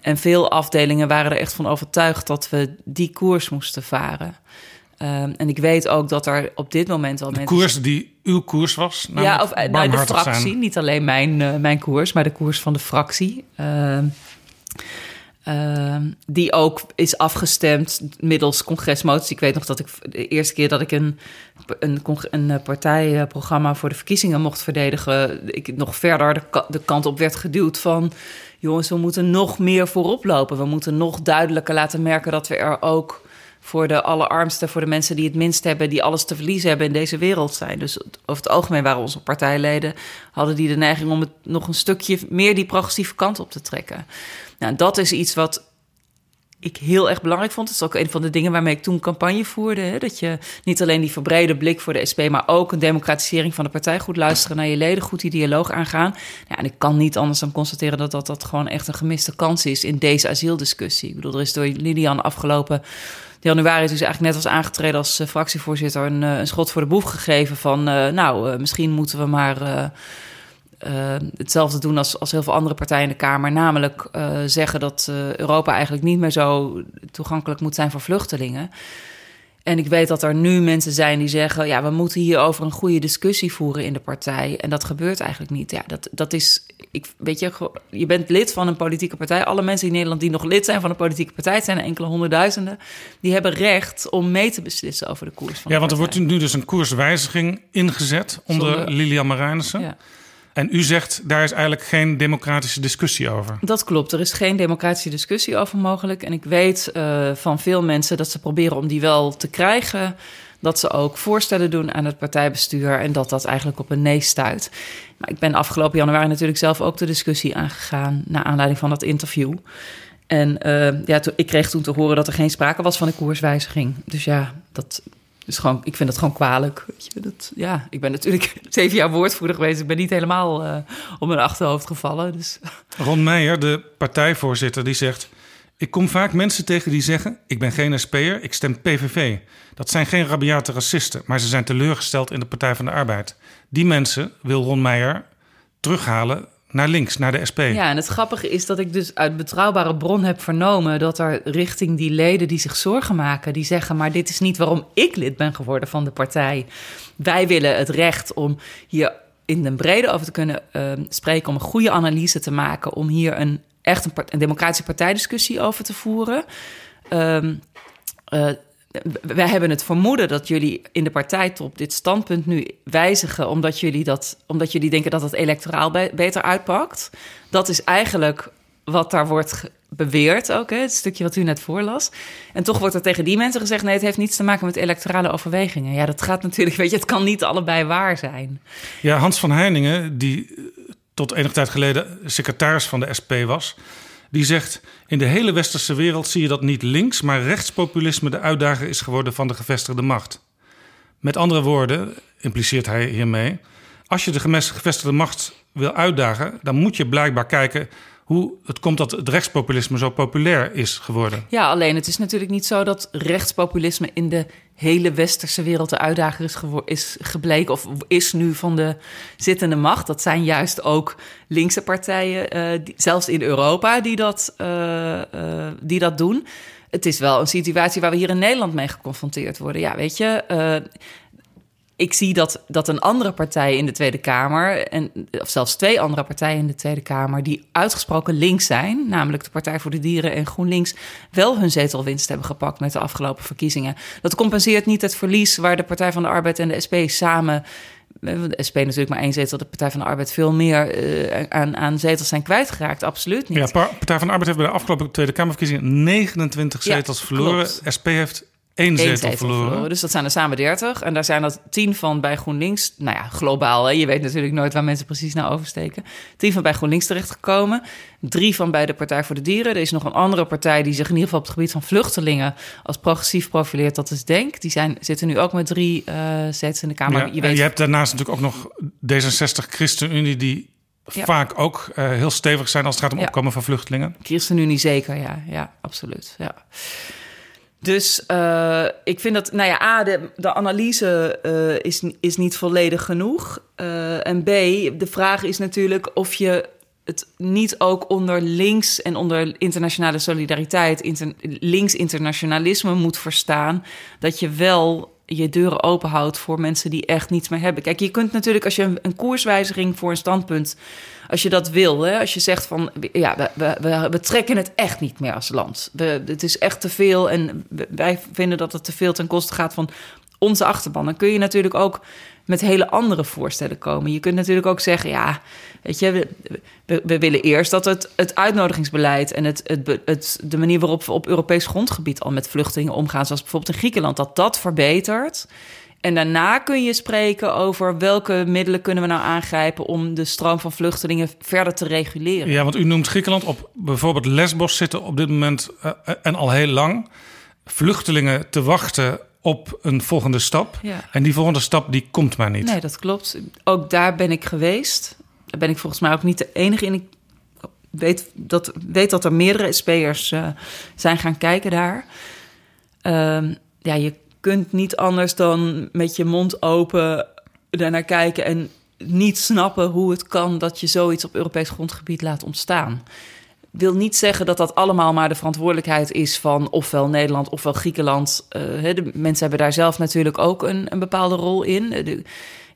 En veel afdelingen waren er echt van overtuigd dat we die koers moesten varen. Um, en ik weet ook dat er op dit moment al de mensen. koers die uw koers was? Ja, of nou, de fractie. Zijn. Niet alleen mijn, uh, mijn koers, maar de koers van de fractie. Uh, Uh, die ook is afgestemd middels congresmoties. Ik weet nog dat ik de eerste keer dat ik een, een, een partijprogramma voor de verkiezingen mocht verdedigen, ik nog verder de, de kant op werd geduwd van jongens, we moeten nog meer voorop lopen. We moeten nog duidelijker laten merken dat we er ook voor de allerarmsten, voor de mensen die het minst hebben, die alles te verliezen hebben in deze wereld zijn. Dus over het algemeen waren onze partijleden, hadden die de neiging om het nog een stukje meer die progressieve kant op te trekken. Nou, dat is iets wat ik heel erg belangrijk vond. Dat is ook een van de dingen waarmee ik toen campagne voerde. Hè? Dat je niet alleen die verbrede blik voor de SP, maar ook een democratisering van de partij. Goed luisteren naar je leden, goed die dialoog aangaan. En ik kan niet anders dan constateren dat, dat dat gewoon echt een gemiste kans is in deze asieldiscussie. Ik bedoel, er is door Lilian afgelopen januari, dus eigenlijk net als aangetreden als uh, fractievoorzitter, een, uh, een, schot voor de boeg gegeven van, uh, nou, misschien moeten we maar hetzelfde doen als, als heel veel andere partijen in de Kamer. Namelijk uh, zeggen dat uh, Europa eigenlijk niet meer zo toegankelijk moet zijn voor vluchtelingen. En ik weet dat er nu mensen zijn die zeggen: ja, we moeten hierover een goede discussie voeren in de partij. En dat gebeurt eigenlijk niet. Ja, dat, dat is. Ik, weet je, je bent lid van een politieke partij. Alle mensen in Nederland die nog lid zijn van een politieke partij, het zijn er enkele honderdduizenden, die hebben recht om mee te beslissen over de koers van. Ja, want er wordt nu dus een koerswijziging ingezet onder Zonder, Lilian Marijnissen. Ja. En u zegt, daar is eigenlijk geen democratische discussie over. Dat klopt, er is geen democratische discussie over mogelijk. En ik weet uh, van veel mensen dat ze proberen om die wel te krijgen. Dat ze ook voorstellen doen aan het partijbestuur en dat dat eigenlijk op een nee stuit. Maar ik ben afgelopen januari natuurlijk zelf ook de discussie aangegaan naar aanleiding van dat interview. En uh, ja, ik kreeg toen te horen dat er geen sprake was van een koerswijziging. Dus ja, dat, dus gewoon, ik vind dat gewoon kwalijk. Weet je, ja, ik ben natuurlijk (laughs) zeven jaar woordvoerder geweest. Ik ben niet helemaal uh, op mijn achterhoofd gevallen. Dus. (laughs) Ron Meijer, de partijvoorzitter, die zegt... Ik kom vaak mensen tegen die zeggen... ik ben geen SP'er, ik stem PVV. Dat zijn geen rabiate racisten... maar ze zijn teleurgesteld in de Partij van de Arbeid. Die mensen wil Ron Meijer terughalen naar links, naar de SP. Ja, en het grappige is dat ik dus uit betrouwbare bron heb vernomen dat er richting die leden die zich zorgen maken, die zeggen: Maar dit is niet waarom ik lid ben geworden van de partij. Wij willen het recht om hier in de brede over te kunnen uh, spreken, om een goede analyse te maken, om hier een echt een, democratische partijdiscussie over te voeren. Um, uh, wij hebben het vermoeden dat jullie in de partijtop dit standpunt nu wijzigen, omdat jullie, dat, omdat jullie denken dat het electoraal be beter uitpakt. Dat is eigenlijk wat daar wordt beweerd ook, hè, het stukje wat u net voorlas. En toch wordt er tegen die mensen gezegd: nee, het heeft niets te maken met electorale overwegingen. Ja, dat gaat natuurlijk, weet je, het kan niet allebei waar zijn. Ja, Hans van Heiningen, die tot enige tijd geleden secretaris van de SP was, die zegt: In de hele westerse wereld zie je dat niet links, maar rechtspopulisme de uitdager is geworden van de gevestigde macht. Met andere woorden, impliceert hij hiermee, als je de gevestigde macht wil uitdagen, dan moet je blijkbaar kijken hoe het komt dat het rechtspopulisme zo populair is geworden. Ja, alleen het is natuurlijk niet zo dat rechtspopulisme in de hele westerse wereld de uitdager is, is gebleken of is nu van de zittende macht. Dat zijn juist ook linkse partijen, die, zelfs in Europa, die dat, uh, uh, die dat doen. Het is wel een situatie waar we hier in Nederland mee geconfronteerd worden. Ja, weet je, ik zie dat, dat een andere partij in de Tweede Kamer, en, of zelfs twee andere partijen in de Tweede Kamer, die uitgesproken links zijn, namelijk de Partij voor de Dieren en GroenLinks, wel hun zetelwinst hebben gepakt met de afgelopen verkiezingen. Dat compenseert niet het verlies waar de Partij van de Arbeid en de SP samen. De SP natuurlijk maar één zetel, de Partij van de Arbeid veel meer uh, aan, aan zetels zijn kwijtgeraakt. Absoluut niet. Ja, Partij van de Arbeid heeft bij de afgelopen Tweede Kamerverkiezingen 29 zetels ja, verloren. SP heeft Eén zetel, zetel verloren. verloren. Dus dat zijn er samen 30. En daar zijn er tien van bij GroenLinks. Nou ja, globaal. Hè? Je weet natuurlijk nooit waar mensen precies naar oversteken. Tien van bij GroenLinks terechtgekomen. Drie van bij de Partij voor de Dieren. Er is nog een andere partij die zich in ieder geval op het gebied van vluchtelingen als progressief profileert. Dat is Denk. Die zijn, zitten nu ook met drie uh, zetels in de Kamer. Ja, je, weet... je hebt daarnaast natuurlijk ook nog D66 ChristenUnie die ja. vaak ook uh, heel stevig zijn als het gaat om ja. opkomen van vluchtelingen. ChristenUnie zeker, ja. Ja, absoluut. Ja. Dus uh, ik vind dat, nou ja, A, de, de analyse uh, is, is niet volledig genoeg. Uh, en B, de vraag is natuurlijk of je het niet ook onder links en onder internationale solidariteit, inter, links internationalisme moet verstaan. Dat je wel je deuren open houdt voor mensen die echt niets meer hebben. Kijk, je kunt natuurlijk als je een, een koerswijziging voor een standpunt, als je dat wil, hè, als je zegt van ja, we, we, we trekken het echt niet meer als land. We, het is echt te veel en wij vinden dat het te veel ten koste gaat van onze achterban. Dan kun je natuurlijk ook met hele andere voorstellen komen. Je kunt natuurlijk ook zeggen, ja, weet je, we, we, willen eerst dat het, het uitnodigingsbeleid en het, het, de manier waarop we op Europees grondgebied al met vluchtelingen omgaan, zoals bijvoorbeeld in Griekenland, dat dat verbetert. En daarna kun je spreken over welke middelen kunnen we nou aangrijpen om de stroom van vluchtelingen verder te reguleren. Ja, want u noemt Griekenland op bijvoorbeeld Lesbos zitten op dit moment uh, en al heel lang vluchtelingen te wachten op een volgende stap. Ja. En die volgende stap die komt maar niet. Nee, dat klopt. Ook daar ben ik geweest. Daar ben ik volgens mij ook niet de enige in. Ik weet dat, weet dat er meerdere SP'ers uh, zijn gaan kijken daar. Uh, ja, je kunt niet anders dan met je mond open daarnaar kijken en niet snappen hoe het kan dat je zoiets op Europees grondgebied laat ontstaan wil niet zeggen dat dat allemaal maar de verantwoordelijkheid is van ofwel Nederland ofwel Griekenland. Uh, de mensen hebben daar zelf natuurlijk ook een, een bepaalde rol in. De,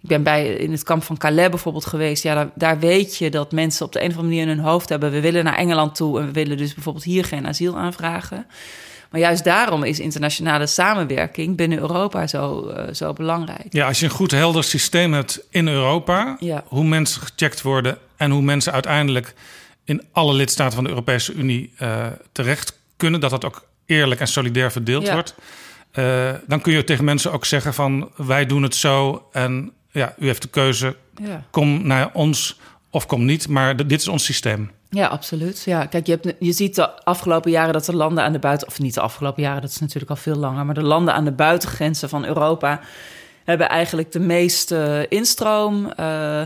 ik ben bij in het kamp van Calais bijvoorbeeld geweest. Ja, daar, daar, weet je dat mensen op de een of andere manier in hun hoofd hebben. We willen naar Engeland toe en we willen dus bijvoorbeeld hier geen asiel aanvragen. Maar juist daarom is internationale samenwerking binnen Europa zo, uh, zo belangrijk. Ja, als je een goed helder systeem hebt in Europa, ja. hoe mensen gecheckt worden en hoe mensen uiteindelijk in alle lidstaten van de Europese Unie uh, terecht kunnen. Dat dat ook eerlijk en solidair verdeeld ja. wordt. Uh, dan kun je tegen mensen ook zeggen van wij doen het zo en ja, u heeft de keuze. Ja. Kom naar ons of kom niet, maar dit is ons systeem. Ja, absoluut. Ja, kijk, je, hebt, je ziet de afgelopen jaren dat de landen aan de buiten, of niet de afgelopen jaren, dat is natuurlijk al veel langer, maar de landen aan de buitengrenzen van Europa hebben eigenlijk de meeste instroom. Uh,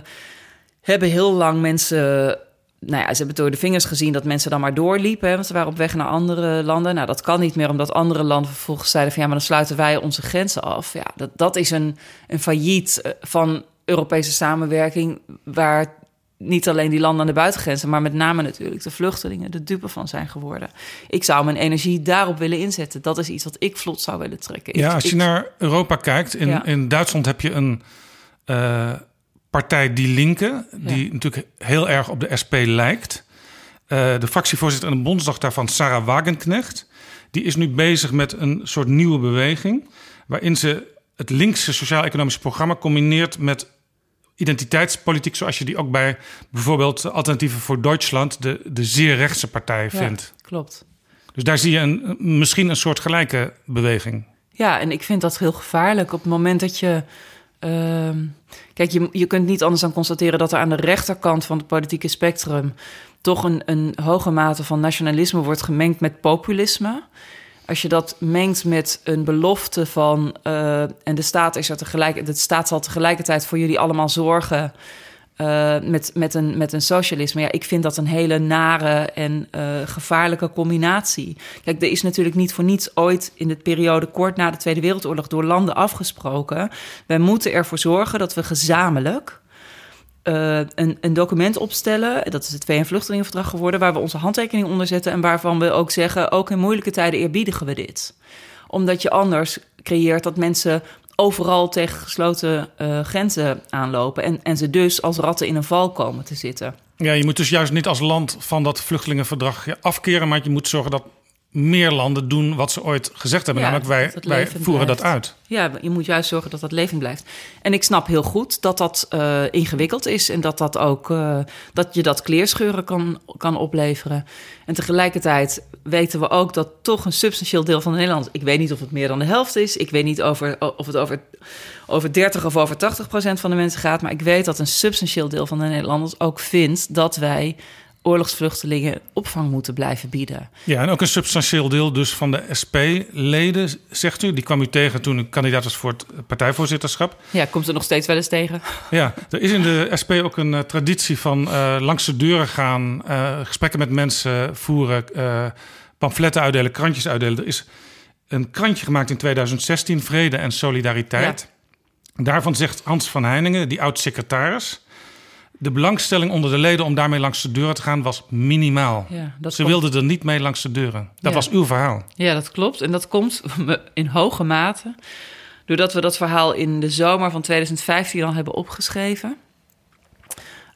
hebben heel lang mensen nou ja, ze hebben door de vingers gezien dat mensen dan maar doorliepen. Hè, want ze waren op weg naar andere landen. Nou, dat kan niet meer, omdat andere landen vervolgens zeiden van ja, maar dan sluiten wij onze grenzen af. Ja, dat, dat is een, een failliet eh, van Europese samenwerking waar niet alleen die landen aan de buitengrenzen, maar met name natuurlijk de vluchtelingen de dupe van zijn geworden. Ik zou mijn energie daarop willen inzetten. Dat is iets wat ik vlot zou willen trekken. Ja, als je ik- naar Europa kijkt, in, Ja. in Duitsland heb je een eh, partij Die Linke, die natuurlijk heel erg op de SP lijkt. Eh, de fractievoorzitter en de bondsdag daarvan, Sarah Wagenknecht, die is nu bezig met een soort nieuwe beweging, waarin ze het linkse sociaal-economische programma combineert met identiteitspolitiek, zoals je die ook bij bijvoorbeeld Alternatieven voor Duitsland, de, de zeer rechtse partij, Ja, vindt. klopt. Dus daar zie je een, misschien een soort gelijke beweging. Ja, en ik vind dat heel gevaarlijk. Op het moment dat je. Ehm, kijk, je, je kunt niet anders dan constateren dat er aan de rechterkant van het politieke spectrum. toch een, een hoge mate van nationalisme wordt gemengd met populisme. Als je dat mengt met een belofte van. eh, en de staat, is er tegelijk, de staat zal tegelijkertijd voor jullie allemaal zorgen. Eh, met, met, een, met een socialisme. Ja, ik vind dat een hele nare en eh, gevaarlijke combinatie. Kijk, er is natuurlijk niet voor niets ooit in de periode kort na de Tweede Wereldoorlog door landen afgesproken. Wij moeten ervoor zorgen dat we gezamenlijk eh, een, een document opstellen. Dat is het VN-vluchtelingenverdrag geworden, waar we onze handtekening onder zetten en waarvan we ook zeggen: ook in moeilijke tijden eerbiedigen we dit. Omdat je anders creëert dat mensen overal tegen gesloten eh, grenzen aanlopen en, en ze dus als ratten in een val komen te zitten. Ja, je moet dus juist niet als land van dat vluchtelingenverdrag afkeren, maar je moet zorgen dat meer landen doen wat ze ooit gezegd hebben. Ja, namelijk wij, wij voeren blijft. dat uit. Ja, je moet juist zorgen dat dat levend blijft. En ik snap heel goed dat dat eh, ingewikkeld is en dat, dat, ook, eh, dat je dat kleerscheuren kan, kan opleveren. En tegelijkertijd weten we ook dat toch een substantieel deel van de Nederlanders... ik weet niet of het meer dan de helft is, ik weet niet over, of het over, over 30 of over 80 procent van de mensen gaat... maar ik weet dat een substantieel deel van de Nederlanders ook vindt dat wij oorlogsvluchtelingen opvang moeten blijven bieden. Ja, en ook een substantieel deel dus van de SP-leden, zegt u. Die kwam u tegen toen u kandidaat was voor het partijvoorzitterschap. Ja, komt er nog steeds wel eens tegen. Ja, er is in de SP ook een eh, traditie van eh, langs de deuren gaan, eh, gesprekken met mensen voeren, pamfletten uitdelen, krantjes uitdelen. Er is een krantje gemaakt in 2016, Vrede en Solidariteit. Daarvan zegt Hans van Heiningen, die oud-secretaris... de belangstelling onder de leden om daarmee langs de deuren te gaan was minimaal. Ja, dat Ze komt- wilden er niet mee langs de deuren. Dat Ja. was uw verhaal. Ja, dat klopt. En dat komt (laughs) in hoge mate doordat we dat verhaal in de zomer van 2015 al hebben opgeschreven.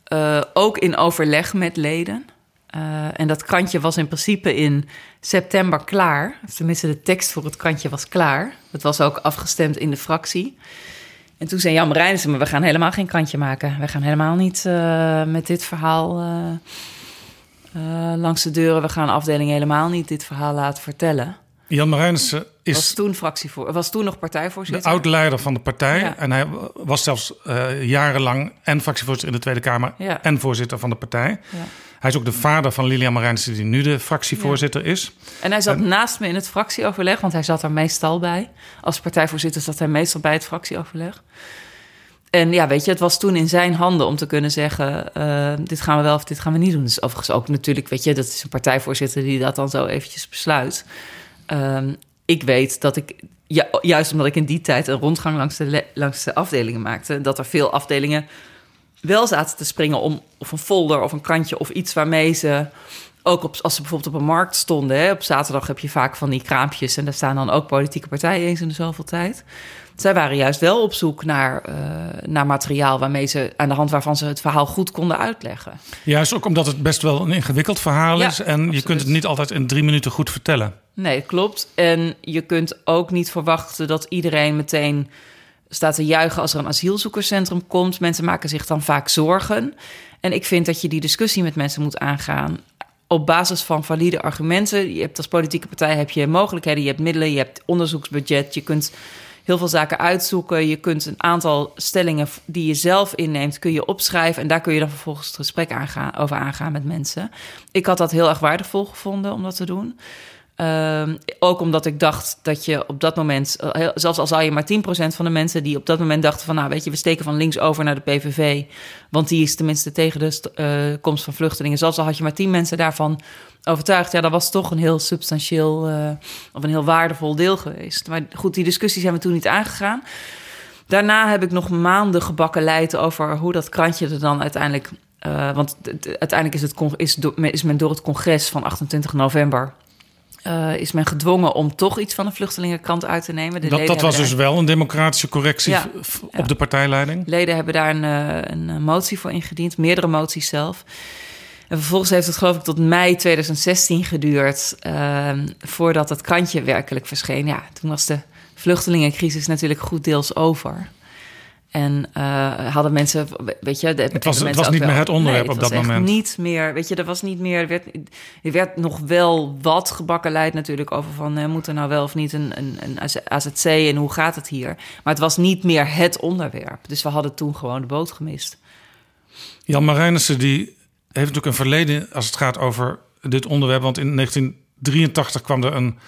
Eh, ook in overleg met leden. Eh, en dat krantje was in principe in september klaar. Tenminste, de tekst voor het krantje was klaar. Het was ook afgestemd in de fractie. En toen zei Jan Marijnissen, maar we gaan helemaal geen krantje maken. We gaan helemaal niet eh, met dit verhaal eh, eh, langs de deuren. We gaan de afdeling helemaal niet dit verhaal laten vertellen. Jan Marijnissen Was is toen, fractievoor, was toen nog de partijvoorzitter. oud-leider van de partij. Ja. En hij was zelfs jarenlang en fractievoorzitter in de Tweede Kamer... Ja. en voorzitter van de partij. Ja. Hij is ook de vader van Lilian Marijnissen... die nu de fractievoorzitter is. En hij zat naast me in het fractieoverleg, want hij zat er meestal bij. Als partijvoorzitter zat hij meestal bij het fractieoverleg. En ja, weet je, het was toen in zijn handen om te kunnen zeggen: eh, dit gaan we wel of dit gaan we niet doen. Dus overigens ook natuurlijk, weet je, dat is een partijvoorzitter die dat dan zo eventjes besluit. Ehm, ik weet dat ik, ja, juist omdat ik in die tijd een rondgang langs de, langs de afdelingen maakte, dat er veel afdelingen wel zaten te springen om of een folder of een krantje of iets waarmee ze ook op, als ze bijvoorbeeld op een markt stonden. Hè, op zaterdag heb je vaak van die kraampjes en daar staan dan ook politieke partijen eens in de zoveel tijd. Zij waren juist wel op zoek naar, eh, naar materiaal waarmee ze aan de hand waarvan ze het verhaal goed konden uitleggen. Juist ook omdat het best wel een ingewikkeld verhaal Ja, is... en je kunt het niet altijd in drie minuten goed vertellen. Nee, klopt. En je kunt ook niet verwachten dat iedereen meteen staat te juichen als er een asielzoekerscentrum komt. Mensen maken zich dan vaak zorgen. En ik vind dat je die discussie met mensen moet aangaan op basis van valide argumenten. Je hebt als politieke partij heb je mogelijkheden, je hebt middelen, je hebt onderzoeksbudget, je kunt heel veel zaken uitzoeken. Je kunt een aantal stellingen die je zelf inneemt, kun je opschrijven. En daar kun je dan vervolgens het gesprek over aangaan met mensen. Ik had dat heel erg waardevol gevonden om dat te doen. Ehm, ook omdat ik dacht dat je op dat moment, eh, zelfs al zou je maar 10% van de mensen die op dat moment dachten van, nou weet je, we steken van links over naar de PVV, want die is tenminste tegen de eh, komst van vluchtelingen. Zelfs al had je maar 10 mensen daarvan overtuigd, ja, dat was toch een heel substantieel eh, of een heel waardevol deel geweest. Maar goed, die discussie zijn we toen niet aangegaan. Daarna heb ik nog maanden gebakken leid over hoe dat krantje er dan uiteindelijk want uiteindelijk is, het, is, is men door het congres van 28 november... eh, is men gedwongen om toch iets van de vluchtelingenkrant uit te nemen. De Dat, leden dat was dus wel een democratische correctie Ja, op ja. de partijleiding. Leden hebben daar een, eh, een eh, motie voor ingediend, meerdere moties zelf. En vervolgens heeft het geloof ik tot mei 2016 geduurd... eh, voordat het krantje werkelijk verscheen. Ja, toen was de vluchtelingencrisis natuurlijk goed deels over... En eh, hadden mensen, weet je... de- Het was- het was niet wel- meer het onderwerp Nee, op dat moment. niet meer, weet je, er was niet meer... Er werd, er werd nog wel wat gebakkeleid natuurlijk over van... eh, moet er nou wel of niet een, een, een AZC en hoe gaat het hier? Maar het was niet meer het onderwerp. Dus we hadden toen gewoon de boot gemist. Jan Marijnissen die heeft natuurlijk een verleden als het gaat over dit onderwerp. Want in 1983 kwam er een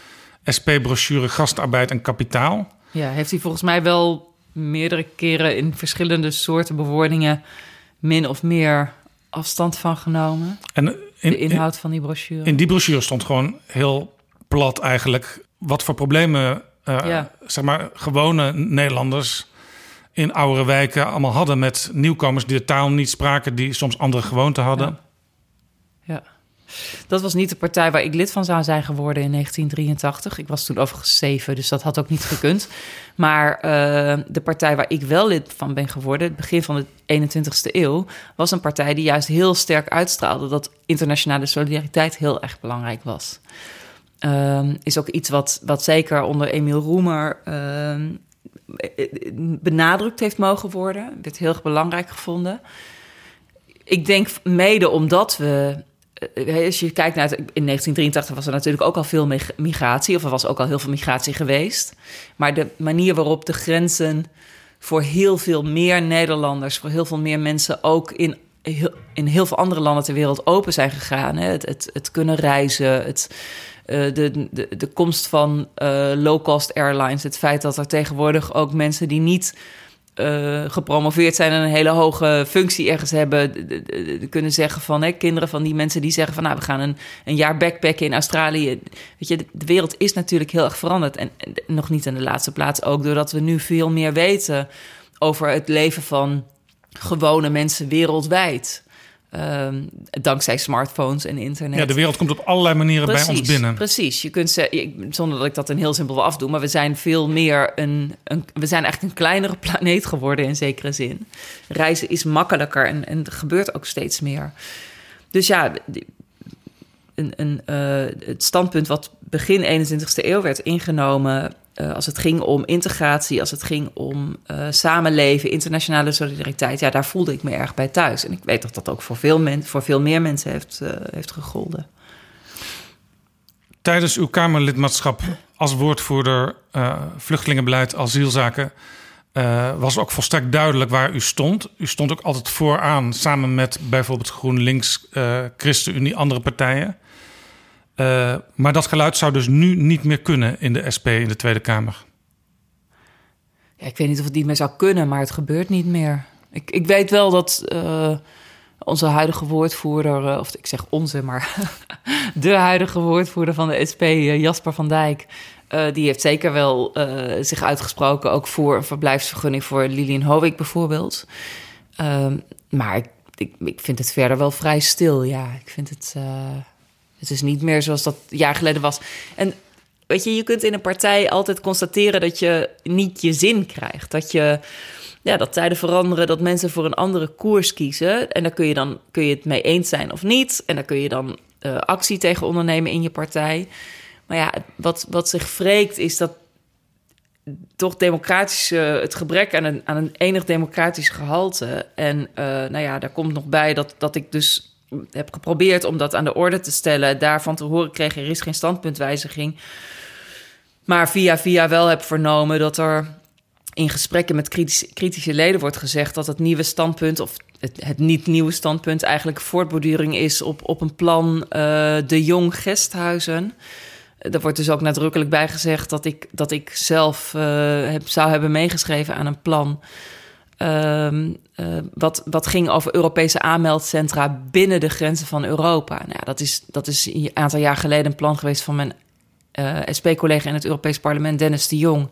SP-brochure Gastarbeid en Kapitaal. Ja, heeft hij volgens mij wel meerdere keren... in verschillende soorten bewoordingen... min of meer afstand van genomen. En De in, in, inhoud van die brochure. in die brochure stond gewoon heel plat eigenlijk... wat voor problemen eh, Ja. zeg maar, gewone Nederlanders in oudere wijken allemaal hadden... met nieuwkomers die de taal niet spraken... die soms andere gewoonten hadden. Ja. Dat was niet de partij waar ik lid van zou zijn geworden in 1983. Ik was toen overigens zeven, dus dat had ook niet gekund. Maar eh, de partij waar ik wel lid van ben geworden, het begin van de 21ste eeuw, was een partij die juist heel sterk uitstraalde dat internationale solidariteit heel erg belangrijk was. Ehm, is ook iets wat, wat zeker onder Emiel Roemer ehm, benadrukt heeft mogen worden. Werd heel erg belangrijk gevonden. Ik denk mede omdat we. Eh, Als je kijkt naar het, in 1983 was er natuurlijk ook al veel mig- migratie, of er was ook al heel veel migratie geweest. Maar de manier waarop de grenzen voor heel veel meer Nederlanders, voor heel veel meer mensen ook in in heel veel andere landen ter wereld open zijn gegaan. Hè? Het, het, kunnen reizen, het, eh, de, de, de komst van eh, low-cost airlines, het feit dat er tegenwoordig ook mensen die niet eh, gepromoveerd zijn en een hele hoge functie ergens hebben, kunnen zeggen van hè, kinderen van die mensen die zeggen van nou we gaan een, een jaar backpacken in Australië. Weet je, de, de wereld is natuurlijk heel erg veranderd en, en nog niet in de laatste plaats ook doordat we nu veel meer weten over het leven van gewone mensen wereldwijd. Ehm, dankzij smartphones en internet. Ja, de wereld komt op allerlei manieren bij ons binnen. Precies. Je kunt ze, zonder dat ik dat een heel simpel wil afdoen, maar we zijn veel meer een, een. We zijn eigenlijk een kleinere (laughs) planeet geworden in zekere zin. Reizen is makkelijker en, en er gebeurt ook steeds meer. Dus ja, een, een, eh, het standpunt wat begin 21ste eeuw werd ingenomen. Eh, als het ging om integratie, als het ging om eh, samenleven, internationale solidariteit, ja, daar voelde ik me erg bij thuis. En ik weet dat dat ook voor veel, men, voor veel meer mensen heeft, eh, heeft gegolden. Tijdens uw Kamerlidmaatschap als woordvoerder vluchtelingenbeleid, asielzaken, was ook volstrekt duidelijk waar u stond. U stond ook altijd vooraan samen met bijvoorbeeld GroenLinks, ChristenUnie, andere partijen. Eh, maar dat geluid zou dus nu niet meer kunnen in de SP in de Tweede Kamer. Ja, ik weet niet of het niet meer zou kunnen, maar het gebeurt niet meer. Ik, ik weet wel dat eh, onze huidige woordvoerder, eh, of ik zeg onze, maar (laughs) de huidige woordvoerder van de SP, Jasper van Dijk, die heeft zeker wel zich uitgesproken, ook voor een verblijfsvergunning voor Lilian Hovik bijvoorbeeld. Ehm, maar ik, ik, ik vind het verder wel vrij stil, ja. Ik vind het, het is niet meer zoals dat jaar geleden was. En weet je, je kunt in een partij altijd constateren dat je niet je zin krijgt. Dat je ja, dat tijden veranderen, dat mensen voor een andere koers kiezen. En daar kun je dan kun je het mee eens zijn of niet. En daar kun je dan eh, actie tegen ondernemen in je partij. Maar ja, wat, wat zich wreekt is dat toch democratisch, het gebrek aan een, aan een enig democratisch gehalte. En eh, nou ja, daar komt nog bij dat, dat ik dus heb geprobeerd om dat aan de orde te stellen. Daarvan te horen kreeg er is geen standpuntwijziging. Maar via via wel heb vernomen dat er in gesprekken met kritische, kritische leden wordt gezegd dat het nieuwe standpunt, of het, het niet nieuwe standpunt, eigenlijk voortborduring is op, op een plan eh, de Jong Gesthuizen. Er wordt dus ook nadrukkelijk bij gezegd dat ik, dat ik zelf eh, heb, zou hebben meegeschreven aan een plan. Eh, wat, wat ging over Europese aanmeldcentra binnen de grenzen van Europa. Nou, ja, dat, is, dat is een aantal jaar geleden een plan geweest van mijn eh, SP-collega in het Europees Parlement, Dennis de Jong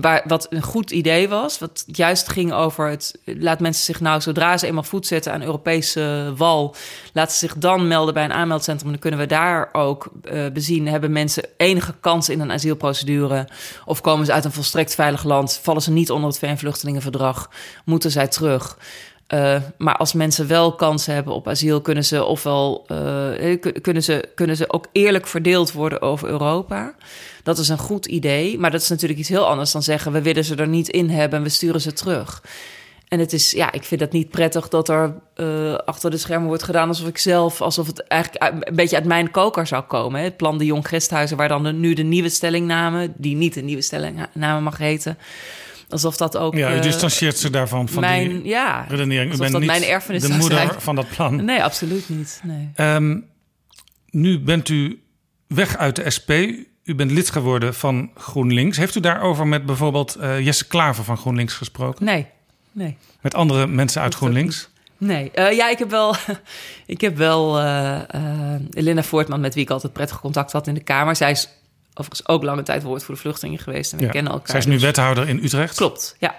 waar, wat een goed idee was. Wat juist ging over het. Laat mensen zich nou, zodra ze eenmaal voet zetten aan Europese wal. laten ze zich dan melden bij een aanmeldcentrum. Dan kunnen we daar ook uh, bezien. Hebben mensen enige kans in een asielprocedure? Of komen ze uit een volstrekt veilig land? Vallen ze niet onder het VN-vluchtelingenverdrag? Moeten zij terug? Uh, maar als mensen wel kansen hebben op asiel, kunnen ze ofwel uh, kunnen ze, kunnen ze ook eerlijk verdeeld worden over Europa. Dat is een goed idee, maar dat is natuurlijk iets heel anders dan zeggen: we willen ze er niet in hebben en we sturen ze terug. En het is, ja, ik vind het niet prettig dat er achter de schermen wordt gedaan alsof ik zelf, alsof het eigenlijk een beetje uit mijn koker zou komen. Hè? Het plan de Jong Gesthuizen, waar dan de, nu de nieuwe stellingname, die niet de nieuwe stellingname mag heten. Alsof dat ook. Ja, je distancieert ze daarvan van mijn, die ja, redenering. U bent dat niet mijn erfenis de moeder zijn. van dat plan. Nee, absoluut niet. Nee. Ehm, nu bent u weg uit de SP. U bent lid geworden van GroenLinks. Heeft u daarover met bijvoorbeeld eh, Jesse Klaver van GroenLinks gesproken? Nee, nee. Met andere mensen uit GroenLinks? Nee, uh, ja, ik heb wel, (laughs) ik heb wel uh, uh, Elena Voortman, met wie ik altijd prettig contact had in de Kamer. Zij is overigens ook lange tijd woord voor de vluchtelingen geweest. En we Ja. kennen elkaar. Zij is nu dus- wethouder in Utrecht. Klopt, ja.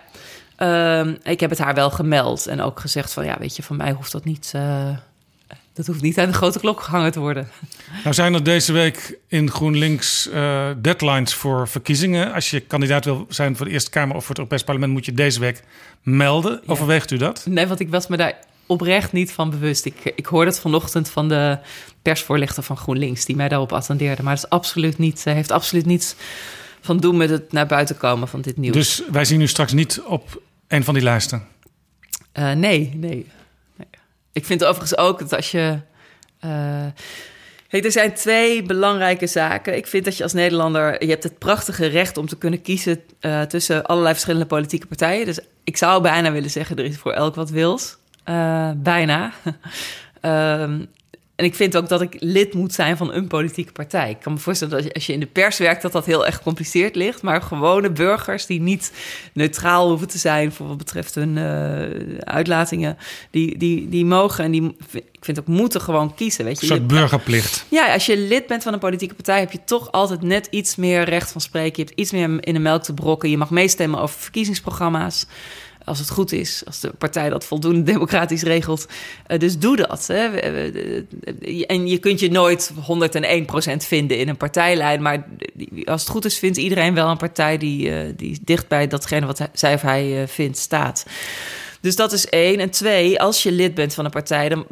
Ehm, ik heb het haar wel gemeld en ook gezegd van, ja, weet je, van mij hoeft dat niet, eh, dat hoeft niet aan de grote klok gehangen te worden. (laughs) Nou zijn er deze week in GroenLinks eh, deadlines voor verkiezingen. Als je kandidaat wil zijn voor de Eerste Kamer of voor het Europees Parlement... moet je deze week melden. Overweegt u dat? Nee, want ik was me daar oprecht niet van bewust. Ik, ik hoorde het vanochtend van de persvoorlichter van GroenLinks, die mij daarop attendeerde. Maar het is absoluut niet, eh, heeft absoluut niets van doen met het naar buiten komen van dit nieuws. Dus wij zien u straks niet op een van die lijsten. Eh, nee, nee, nee. Ik vind overigens ook dat als je. eh, Kijk, er zijn twee belangrijke zaken. Ik vind dat je als Nederlander. Je hebt het prachtige recht om te kunnen kiezen tussen allerlei verschillende politieke partijen. Dus ik zou bijna willen zeggen: er is voor elk wat wils. Bijna. (laughs) Ehm, en ik vind ook dat ik lid moet zijn van een politieke partij. Ik kan me voorstellen dat als je- in de pers werkt, dat dat heel erg gecompliceerd ligt. Maar gewone burgers die niet neutraal hoeven te zijn voor wat betreft hun eh, uitlatingen, die, die, die mogen en die, ik vind ook moeten gewoon kiezen. Weet je, Een soort burgerplicht. ja, als je lid bent van een politieke partij, heb je toch altijd net iets meer recht van spreken. Je hebt iets meer in de melk te brokken. Je mag meestemmen over verkiezingsprogramma's. Als het goed is, als de partij dat voldoende democratisch regelt. Eh, dus doe dat. Hè. En je kunt je nooit 101% vinden in een partijlijn. Maar als het goed is, vindt iedereen wel een partij die, eh, die dicht bij datgene wat zij of hij eh, vindt staat. Dus dat is één. En twee, als je lid bent van een partij, dan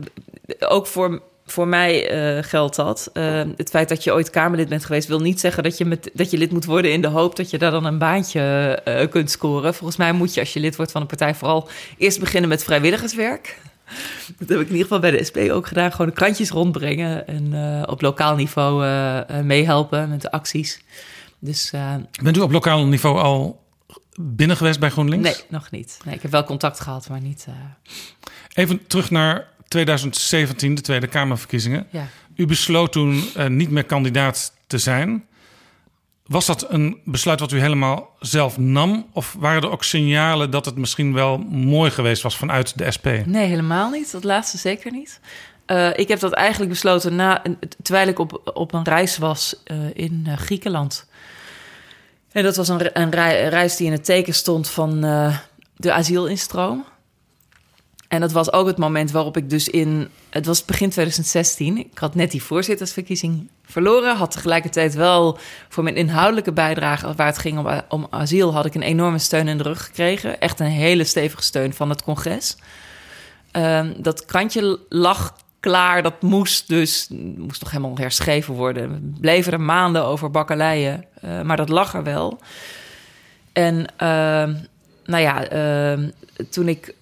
ook voor, voor mij eh, geldt dat. Eh, het feit dat je ooit Kamerlid bent geweest, wil niet zeggen dat je, met, dat je lid moet worden in de hoop dat je daar dan een baantje eh, kunt scoren. Volgens mij moet je, als je lid wordt van een partij, vooral eerst beginnen met vrijwilligerswerk. (laughs) Dat heb ik in ieder geval bij de SP ook gedaan. Gewoon de krantjes rondbrengen en op lokaal niveau eh, eh, meehelpen met de acties. Dus Bent u op lokaal niveau al binnen geweest bij GroenLinks? nee, nog niet. Nee, ik heb wel contact gehad, maar niet. Even terug naar 2017, de Tweede Kamerverkiezingen. ja. U besloot toen eh, niet meer kandidaat te zijn. Was dat een besluit wat u helemaal zelf nam? Of waren er ook signalen dat het misschien wel mooi geweest was vanuit de SP? Nee, helemaal niet. Dat laatste zeker niet. Eh, ik heb dat eigenlijk besloten na, terwijl ik op, op een reis was eh, in Griekenland. En dat was een, een rei- reis die in het teken stond van de asielinstroom. En dat was ook het moment waarop ik dus in... Het was begin 2016. Ik had net die voorzittersverkiezing verloren. Had tegelijkertijd wel voor mijn inhoudelijke bijdrage... waar het ging om, om asiel... had ik een enorme steun in de rug gekregen. Echt een hele stevige steun van het congres. Ehm, dat krantje lag klaar. Dat moest dus moest nog helemaal herschreven worden. We bleven er maanden over bakkeleien. eh, maar dat lag er wel. En ehm, nou ja, ehm, toen ik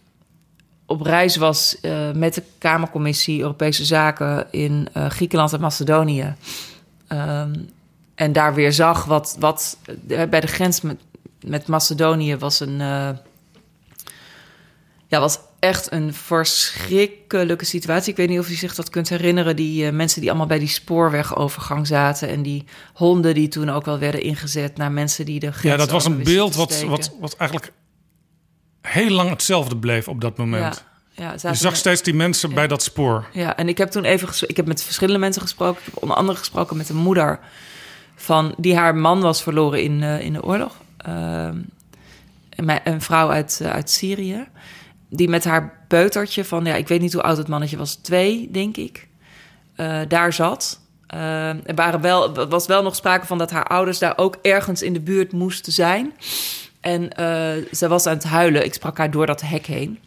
op reis was eh, met de Kamercommissie Europese Zaken in eh, Griekenland en Macedonië. ehm, en daar weer zag wat, wat eh, bij de grens met, met Macedonië was een. ja, was echt een verschrikkelijke situatie. Ik weet niet of u zich dat kunt herinneren. Die mensen die allemaal bij die spoorwegovergang zaten. En die honden die toen ook wel werden ingezet naar mensen die de Ja, dat was een beeld wat, wat, wat eigenlijk heel lang hetzelfde bleef op dat moment. Ja, ja, Je zag steeds die mensen bij dat spoor. Ja, en ik heb toen even ges- ik heb met verschillende mensen gesproken. Ik heb onder andere gesproken met een moeder van die haar man was verloren in, eh, in de oorlog. ehm, een een vrouw uit, eh, uit Syrië. Die met haar peutertje van, ja, ik weet niet hoe oud het mannetje was, twee, denk ik. eh, daar zat. Eh, er waren wel, er was wel nog sprake van dat haar ouders daar ook ergens in de buurt moesten zijn. En eh, ze was aan het huilen. Ik sprak haar door dat hek heen.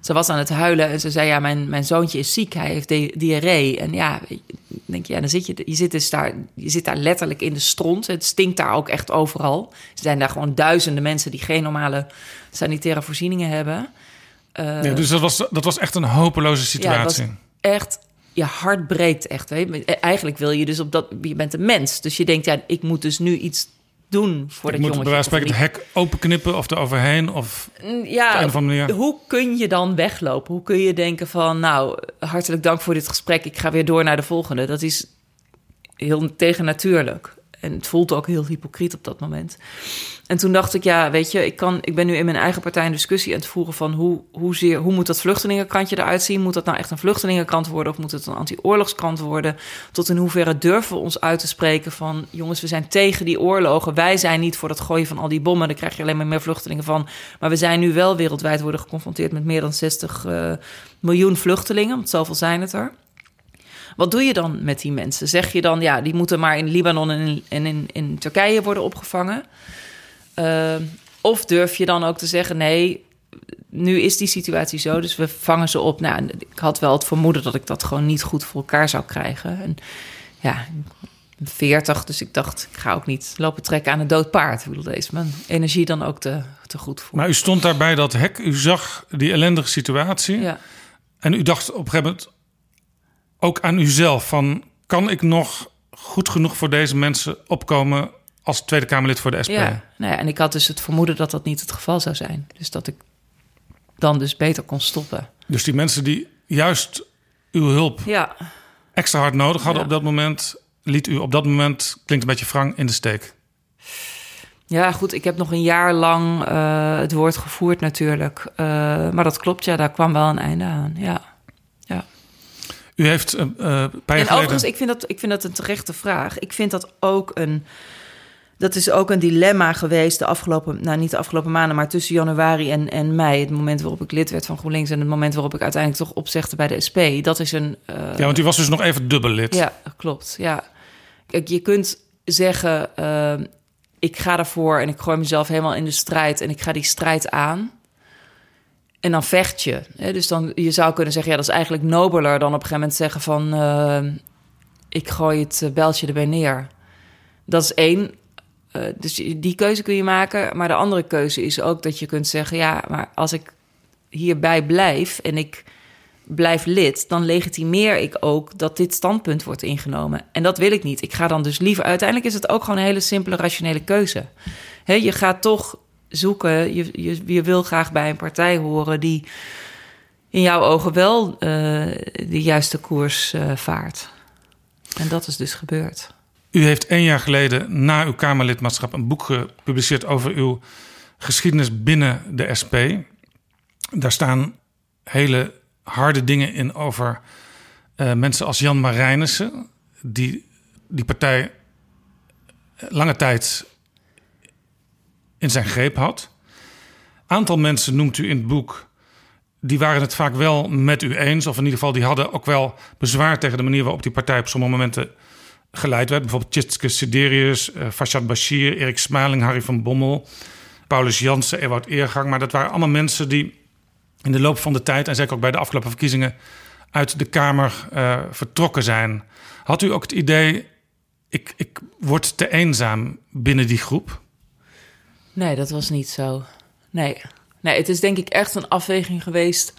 Ze was aan het huilen en ze zei: Ja, mijn, mijn zoontje is ziek, hij heeft di- diarree. En ja, denk je, ja, dan zit je, je, zit dus daar, je zit daar letterlijk in de stront. Het stinkt daar ook echt overal. Er zijn daar gewoon duizenden mensen die geen normale sanitaire voorzieningen hebben. Eh, Ja, dus dat was, dat was echt een hopeloze ja, situatie. was echt, je hart breekt echt. Weet je. Eigenlijk wil je dus op dat, je bent een mens. Dus je denkt, ja, ik moet dus nu iets doen voor ik dat moet jongetje. spreken het hek openknippen of er overheen. Of Mm, Ja, of hoe kun je dan weglopen? Hoe kun je denken van, nou, hartelijk dank voor dit gesprek. Ik ga weer door naar de volgende. Dat is heel tegennatuurlijk. En het voelt ook heel hypocriet op dat moment. En toen dacht ik, ja, weet je, ik, kan, ik ben nu in mijn eigen partij een discussie aan het voeren van hoe, hoe, zeer, hoe moet dat vluchtelingenkantje eruit zien? Moet dat nou echt een vluchtelingenkant worden of moet het een anti-oorlogskant worden? Tot in hoeverre durven we ons uit te spreken van, jongens, we zijn tegen die oorlogen. Wij zijn niet voor het gooien van al die bommen, daar krijg je alleen maar meer vluchtelingen van. Maar we zijn nu wel wereldwijd worden geconfronteerd met meer dan 60 eh, miljoen vluchtelingen, want zoveel zijn het er. Wat doe je dan met die mensen? Zeg je dan, ja, die moeten maar in Libanon en in, in, in Turkije worden opgevangen? Uh, of durf je dan ook te zeggen, nee, nu is die situatie zo, dus we vangen ze op. Nou, ik had wel het vermoeden dat ik dat gewoon niet goed voor elkaar zou krijgen. En ja, ik ben 40, dus ik dacht, ik ga ook niet lopen trekken aan een dood paard. Ik bedoel, deze mijn energie dan ook te, te goed voor. Maar u stond daar bij dat hek, u zag die ellendige situatie. Ja. En u dacht op een gegeven moment ook aan uzelf van... kan ik nog goed genoeg voor deze mensen opkomen als Tweede Kamerlid voor de SP? Ja, nou ja, en ik had dus het vermoeden dat dat niet het geval zou zijn. Dus dat ik dan dus beter kon stoppen. Dus die mensen die juist uw hulp Ja, extra hard nodig hadden Ja. op dat moment... liet u op dat moment, klinkt een beetje wrang, in de steek. ja goed, ik heb nog een jaar lang eh, het woord gevoerd natuurlijk. Eh, maar dat klopt, ja, daar kwam wel een einde aan, ja. U heeft uh, een paar jaar En geleden... overigens, ik vind, dat, ik vind dat een terechte vraag. Ik vind dat ook een... Dat is ook een dilemma geweest de afgelopen... Nou, niet de afgelopen maanden, maar tussen januari en, en mei. Het moment waarop ik lid werd van GroenLinks... en het moment waarop ik uiteindelijk toch opzegde bij de SP. Dat is een... eh, Ja, want u was dus nog even dubbel lid. Ja, klopt. Ja. Kijk, je kunt zeggen: uh, ik ga ervoor en ik gooi mezelf helemaal in de strijd en ik ga die strijd aan. En dan vecht je. Hè? Dus dan, je zou kunnen zeggen: ja, dat is eigenlijk nobeler dan op een gegeven moment zeggen: van uh, ik gooi het beltje erbij neer. Dat is één. Uh, dus die keuze kun je maken. Maar de andere keuze is ook dat je kunt zeggen: ja, maar als ik hierbij blijf en ik blijf lid, dan legitimeer ik ook dat dit standpunt wordt ingenomen. En dat wil ik niet. Ik ga dan dus liever. Uiteindelijk is het ook gewoon een hele simpele, rationele keuze. He, je gaat toch zoeken. Je, je, je, wil graag bij een partij horen die in jouw ogen wel uh, de juiste koers uh, vaart. En dat is dus gebeurd. U heeft één jaar geleden na uw Kamerlidmaatschap een boek gepubliceerd over uw geschiedenis binnen de SP. Daar staan hele harde dingen in over uh, mensen als Jan Marijnissen, die die partij lange tijd in zijn greep had. Aantal mensen noemt u in het boek, die waren het vaak wel met u eens, of in ieder geval die hadden ook wel bezwaar tegen de manier waarop die partij op sommige momenten geleid werd. Bijvoorbeeld Tjitske Siderius, uh, Fashad Bashir, Erik Smaling, Harry van Bommel, Paulus Jansen, Ewout Eergang. Maar dat waren allemaal mensen die in de loop van de tijd, en zeker ook bij de afgelopen verkiezingen, uit de Kamer uh, vertrokken zijn. Had u ook het idee, ik, ik word te eenzaam binnen die groep? Nee, dat was niet zo. Nee. nee, het is denk ik echt een afweging geweest.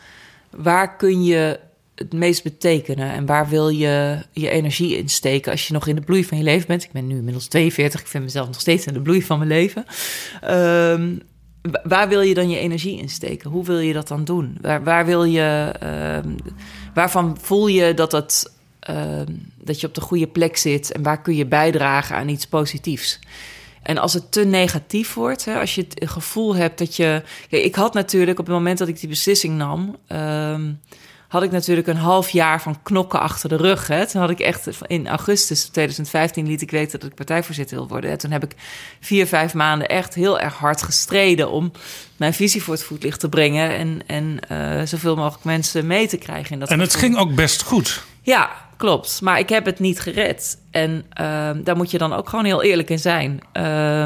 Waar kun je het meest betekenen en waar wil je je energie in steken als je nog in de bloei van je leven bent? Ik ben nu inmiddels 42, ik vind mezelf nog steeds in de bloei van mijn leven. Um, waar wil je dan je energie in steken? Hoe wil je dat dan doen? Waar, waar wil je, uh, waarvan voel je dat, het, uh, dat je op de goede plek zit en waar kun je bijdragen aan iets positiefs? En als het te negatief wordt, hè, als je het gevoel hebt dat je. Ik had natuurlijk op het moment dat ik die beslissing nam, uh, had ik natuurlijk een half jaar van knokken achter de rug. Hè. Toen had ik echt in augustus 2015 liet ik weten dat ik partijvoorzitter wil worden. En toen heb ik vier, vijf maanden echt heel erg hard gestreden om mijn visie voor het voetlicht te brengen. En, en uh, zoveel mogelijk mensen mee te krijgen. In dat en het ging ook best goed. Ja, klopt. Maar ik heb het niet gered. En uh, daar moet je dan ook gewoon heel eerlijk in zijn. Uh,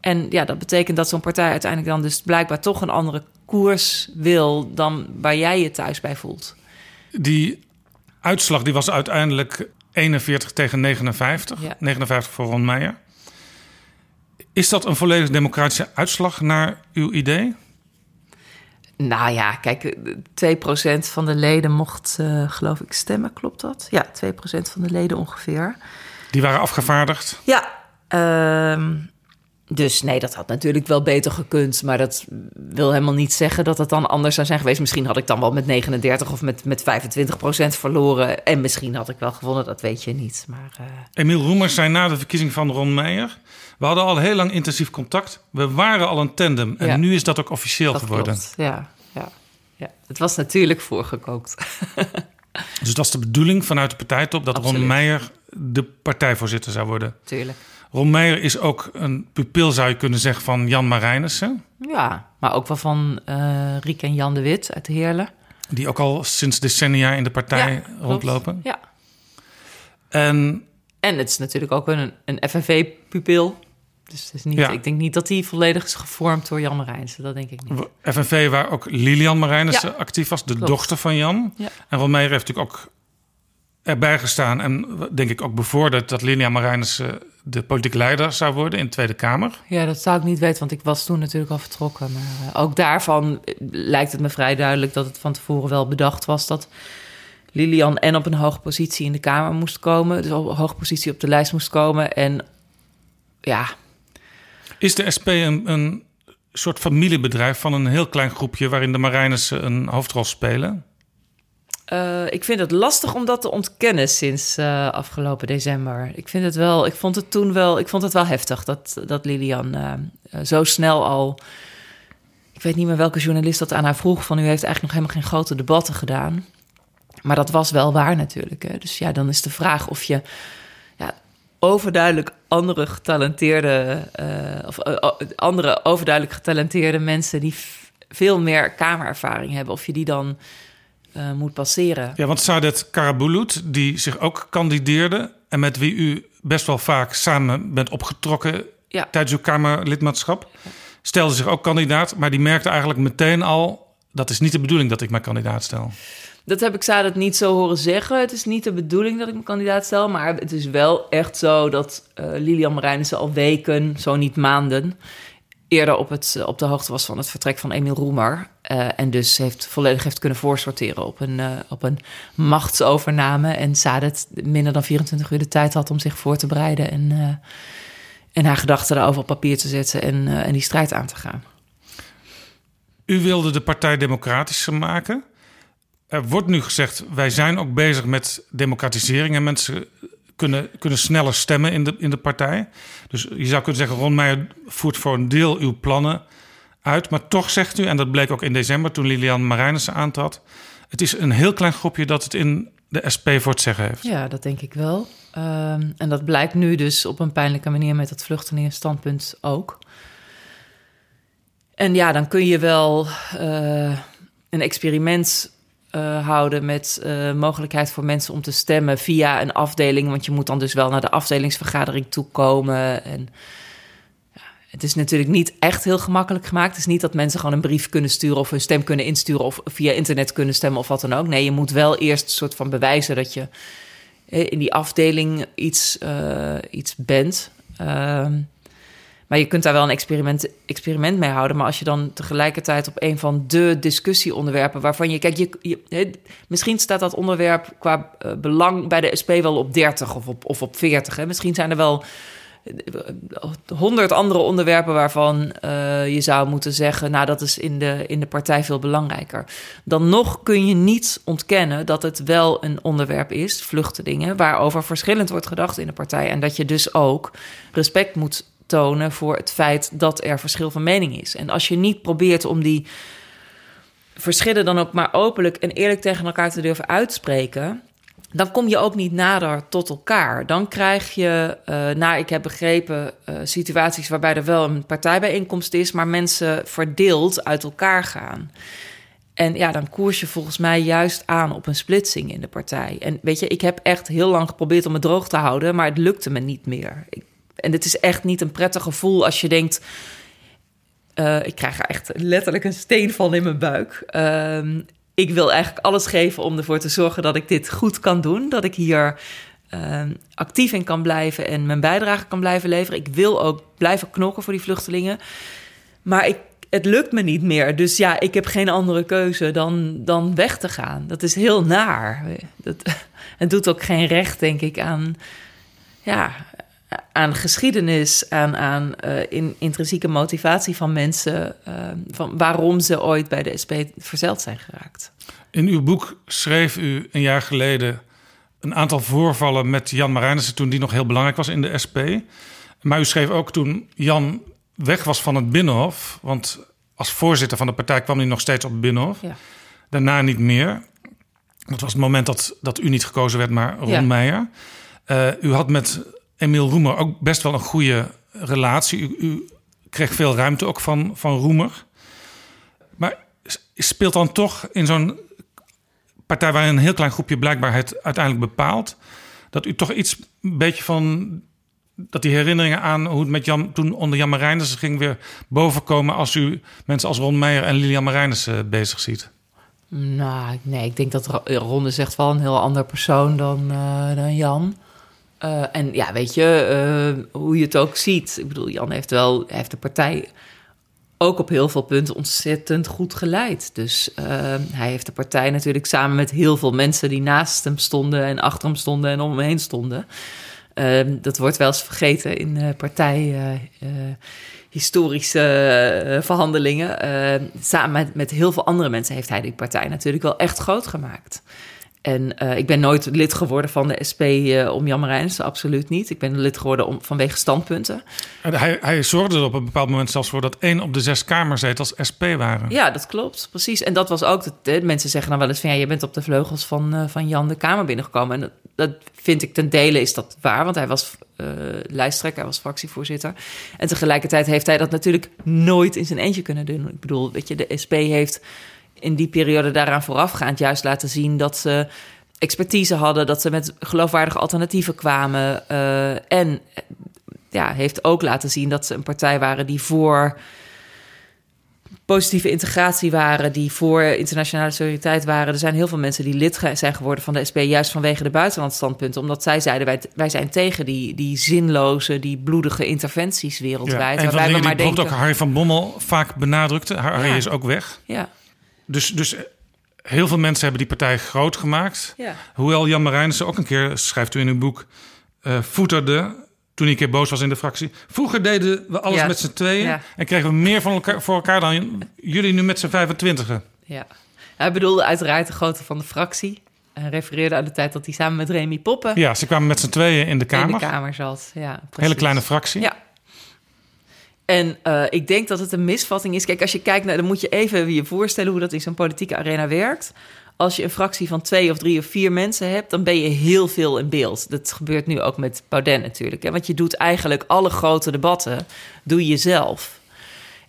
en ja, dat betekent dat zo'n partij uiteindelijk dan dus blijkbaar toch een andere koers wil dan waar jij je thuis bij voelt. Die uitslag die was uiteindelijk 41 tegen 59. Ja. 59 voor Ron Meijer. Is dat een volledig democratische uitslag naar uw idee? Nou ja, kijk, 2% van de leden mocht, uh, geloof ik, stemmen. Klopt dat? Ja, 2% van de leden ongeveer. Die waren afgevaardigd? Ja. Uh, dus nee, dat had natuurlijk wel beter gekund. Maar dat wil helemaal niet zeggen dat het dan anders zou zijn geweest. Misschien had ik dan wel met 39 of met, met 25 procent verloren. En misschien had ik wel gewonnen, dat weet je niet. Maar, uh... Emiel Roemers zei na de verkiezing van Ron Meijer... we hadden al heel lang intensief contact. We waren al een tandem. En nu is dat ook officieel geworden. Klopt. Ja, ja, ja. Het was natuurlijk voorgekookt. (laughs) dus dat is de bedoeling vanuit de partijtop... dat Absoluut. Ron Meijer de partijvoorzitter zou worden. Tuurlijk. Ron Meijer is ook een pupil, zou je kunnen zeggen, van Jan Marijnissen. Ja, maar ook wel van uh, Riek en Jan de Wit uit Heerlen. Die ook al sinds decennia in de partij ja, rondlopen. Ja. En, en het is natuurlijk ook een, een FNV-pupil. Dus het is niet, ja. ik denk niet dat hij volledig is gevormd door Jan Marijnissen. Dat denk ik niet. FNV waar ook Lilian Marijnissen ja. actief was, de Klopt. dochter van Jan. Ja. En Ron Meijer heeft natuurlijk ook erbij gestaan... en denk ik ook bevorderd dat Lilian Marijnissen de politiek leider zou worden in de Tweede Kamer? Ja, dat zou ik niet weten, want ik was toen natuurlijk al vertrokken. Maar uh, ook daarvan lijkt het me vrij duidelijk dat het van tevoren wel bedacht was dat Lilian en op een hoge positie in de Kamer moest komen. Dus op een hoge positie op de lijst moest komen. En ja. Is de SP een, een soort familiebedrijf van een heel klein groepje waarin de Marijnissen een hoofdrol spelen? Uh, ik vind het lastig om dat te ontkennen sinds uh, afgelopen december. Ik vind het wel, ik vond het toen wel, ik vond het wel heftig dat, dat Lilian uh, zo snel al. Ik weet niet meer welke journalist dat aan haar vroeg. Van u heeft eigenlijk nog helemaal geen grote debatten gedaan. Maar dat was wel waar natuurlijk. Dus ja, dan is de vraag of je ja, overduidelijk andere getalenteerde. of andere overduidelijk getalenteerde mensen die veel meer kamerervaring hebben. Of je die dan uh, moet passeren. Ja, want Saadet Karabulut, die zich ook kandideerde... en met wie u best wel vaak samen bent opgetrokken... Ja. tijdens uw Kamerlidmaatschap... stelde zich ook kandidaat, maar die merkte eigenlijk meteen al... dat is niet de bedoeling dat ik mijn kandidaat stel. Dat heb ik Saadet niet zo horen zeggen. Het is niet de bedoeling dat ik mijn kandidaat stel... maar het is wel echt zo dat uh, Lilian Marijnissen al weken, zo niet maanden eerder op, het, op de hoogte was van het vertrek van Emiel Roemer. Uh, en dus heeft volledig heeft kunnen voorsorteren op een, uh, op een machtsovername. En Sadet minder dan 24 uur de tijd had om zich voor te bereiden. En, en haar gedachten daarover op papier te zetten en, en die strijd aan te gaan. U wilde de partij democratischer maken. Er wordt nu gezegd, wij zijn ook bezig met democratisering. En mensen kunnen, kunnen sneller stemmen in de, in de partij. Dus je zou kunnen zeggen, Ron Meijer voert voor een deel uw plannen uit. Maar toch zegt u, en dat bleek ook in december toen Lilian Marijnissen aantrad... het is een heel klein groepje dat het in de SP voor het zeggen heeft. Ja, dat denk ik wel. Um, en dat blijkt nu dus op een pijnlijke manier met dat vluchtelingenstandpunt ook. En ja, dan kun je wel uh, een experiment uh, houden met uh, mogelijkheid voor mensen om te stemmen via een afdeling. Want je moet dan dus wel naar de afdelingsvergadering toekomen. En ja, het is natuurlijk niet echt heel gemakkelijk gemaakt. Het is niet dat mensen gewoon een brief kunnen sturen of hun stem kunnen insturen of via internet kunnen stemmen of wat dan ook. Nee, je moet wel eerst een soort van bewijzen dat je in die afdeling iets, iets bent. Ehm, maar je kunt daar wel een experiment, experiment mee houden. Maar als je dan tegelijkertijd op een van de discussieonderwerpen waarvan je. Kijk, je, misschien staat dat onderwerp qua uh, belang bij de SP wel op 30 of op, of op 40. Hè. Misschien zijn er wel honderd andere onderwerpen waarvan je zou moeten zeggen, nou dat is in de, in de partij veel belangrijker. Dan nog kun je niet ontkennen dat het wel een onderwerp is, vluchtelingen, waarover verschillend wordt gedacht in de partij. En dat je dus ook respect moet tonen voor het feit dat er verschil van mening is. En als je niet probeert om die verschillen dan ook maar openlijk en eerlijk tegen elkaar te durven uitspreken, dan kom je ook niet nader tot elkaar. Dan krijg je, uh, naar ik heb begrepen, uh, situaties waarbij er wel een partijbijeenkomst is, maar mensen verdeeld uit elkaar gaan. En ja, dan koers je volgens mij juist aan op een splitsing in de partij. En weet je, ik heb echt heel lang geprobeerd om het droog te houden, maar het lukte me niet meer. Ik, en het is echt niet een prettig gevoel als je denkt. Uh, ik krijg er echt letterlijk een steen van in mijn buik. Uh, ik wil eigenlijk alles geven om ervoor te zorgen dat ik dit goed kan doen. Dat ik hier uh, actief in kan blijven en mijn bijdrage kan blijven leveren. Ik wil ook blijven knokken voor die vluchtelingen. Maar ik, het lukt me niet meer. Dus ja, ik heb geen andere keuze dan, dan weg te gaan. Dat is heel naar. Dat, (laughs) het doet ook geen recht, denk ik, aan, ja, aan geschiedenis, aan, aan uh, in, intrinsieke motivatie van mensen, uh, van waarom ze ooit bij de SP verzeld zijn geraakt. In uw boek schreef u een jaar geleden een aantal voorvallen met Jan Marijnissen toen die nog heel belangrijk was in de SP. Maar u schreef ook toen Jan weg was van het Binnenhof, want als voorzitter van de partij kwam hij nog steeds op het Binnenhof. Ja. Daarna niet meer. Dat was het moment dat, dat u niet gekozen werd, maar Ron ja. Meijer. Uh, u had met Emiel Roemer ook best wel een goede relatie. U, u, kreeg veel ruimte ook van, van Roemer. Maar speelt dan toch in zo'n partij waarin een heel klein groepje blijkbaar het uiteindelijk bepaalt, dat u toch iets een beetje van dat die herinneringen aan hoe het met Jan toen onder Jan Marijnissen ging weer bovenkomen als u mensen als Ron Meijer en Lilian Marijnissen bezig ziet? Nou, nee, ik denk dat Ron echt wel een heel ander persoon dan, uh, dan Jan. Uh, en ja, weet je, uh, hoe je het ook ziet. Ik bedoel, Jan heeft wel heeft de partij ook op heel veel punten ontzettend goed geleid. Dus uh, hij heeft de partij natuurlijk samen met heel veel mensen die naast hem stonden en achter hem stonden en om hem heen stonden. dat wordt wel eens vergeten in partij historische verhandelingen. samen met, met heel veel andere mensen heeft hij die partij natuurlijk wel echt groot gemaakt. En uh, ik ben nooit lid geworden van de SP uh, om Jan Marijnissen, absoluut niet. Ik ben lid geworden om, vanwege standpunten. En hij, hij zorgde er op een bepaald moment zelfs voor dat één op de zes kamerzetels SP waren. Ja, dat klopt, precies. En dat was ook, de, mensen zeggen dan wel eens van... ja, je bent op de vleugels van, uh, van Jan de Kamer binnengekomen. En dat, dat, vind ik ten dele is dat waar, want hij was lijsttrekker, hij was fractievoorzitter. En tegelijkertijd heeft hij dat natuurlijk nooit in zijn eentje kunnen doen. Ik bedoel, weet je, de SP heeft in die periode daaraan voorafgaand juist laten zien dat ze expertise hadden, dat ze met geloofwaardige alternatieven kwamen. Uh, en ja, heeft ook laten zien dat ze een partij waren die voor positieve integratie waren, die voor internationale solidariteit waren. Er zijn heel veel mensen die lid zijn geworden van de SP, juist vanwege de buitenlandstandpunten, omdat zij zeiden wij, wij zijn tegen die, die zinloze, die bloedige interventies wereldwijd. Ja, en waarbij we maar denken... ook Harry van Bommel vaak benadrukte. Harry ja. is ook weg. Ja. Dus, dus heel veel mensen hebben die partij groot gemaakt. Ja. Hoewel Jan Marijnissen ook een keer, schrijft u in uw boek, uh, voeterde toen hij een keer boos was in de fractie. Vroeger deden we alles Ja. met z'n tweeën Ja. en kregen we meer van elkaar, voor elkaar dan jullie nu met z'n 25 Ja. Hij bedoelde uiteraard de grootte van de fractie. Hij refereerde aan de tijd dat hij samen met Remy Poppen Ja, ze kwamen met z'n tweeën in de in kamer. de kamer zat. Ja, precies. Hele kleine fractie. Ja. En eh, ik denk dat het een misvatting is. Kijk, als je kijkt naar, dan moet je even je voorstellen hoe dat in zo'n politieke arena werkt. Als je een fractie van twee of drie of vier mensen hebt, dan ben je heel veel in beeld. Dat gebeurt nu ook met Baudet natuurlijk. Hè? Want je doet eigenlijk alle grote debatten, doe je zelf.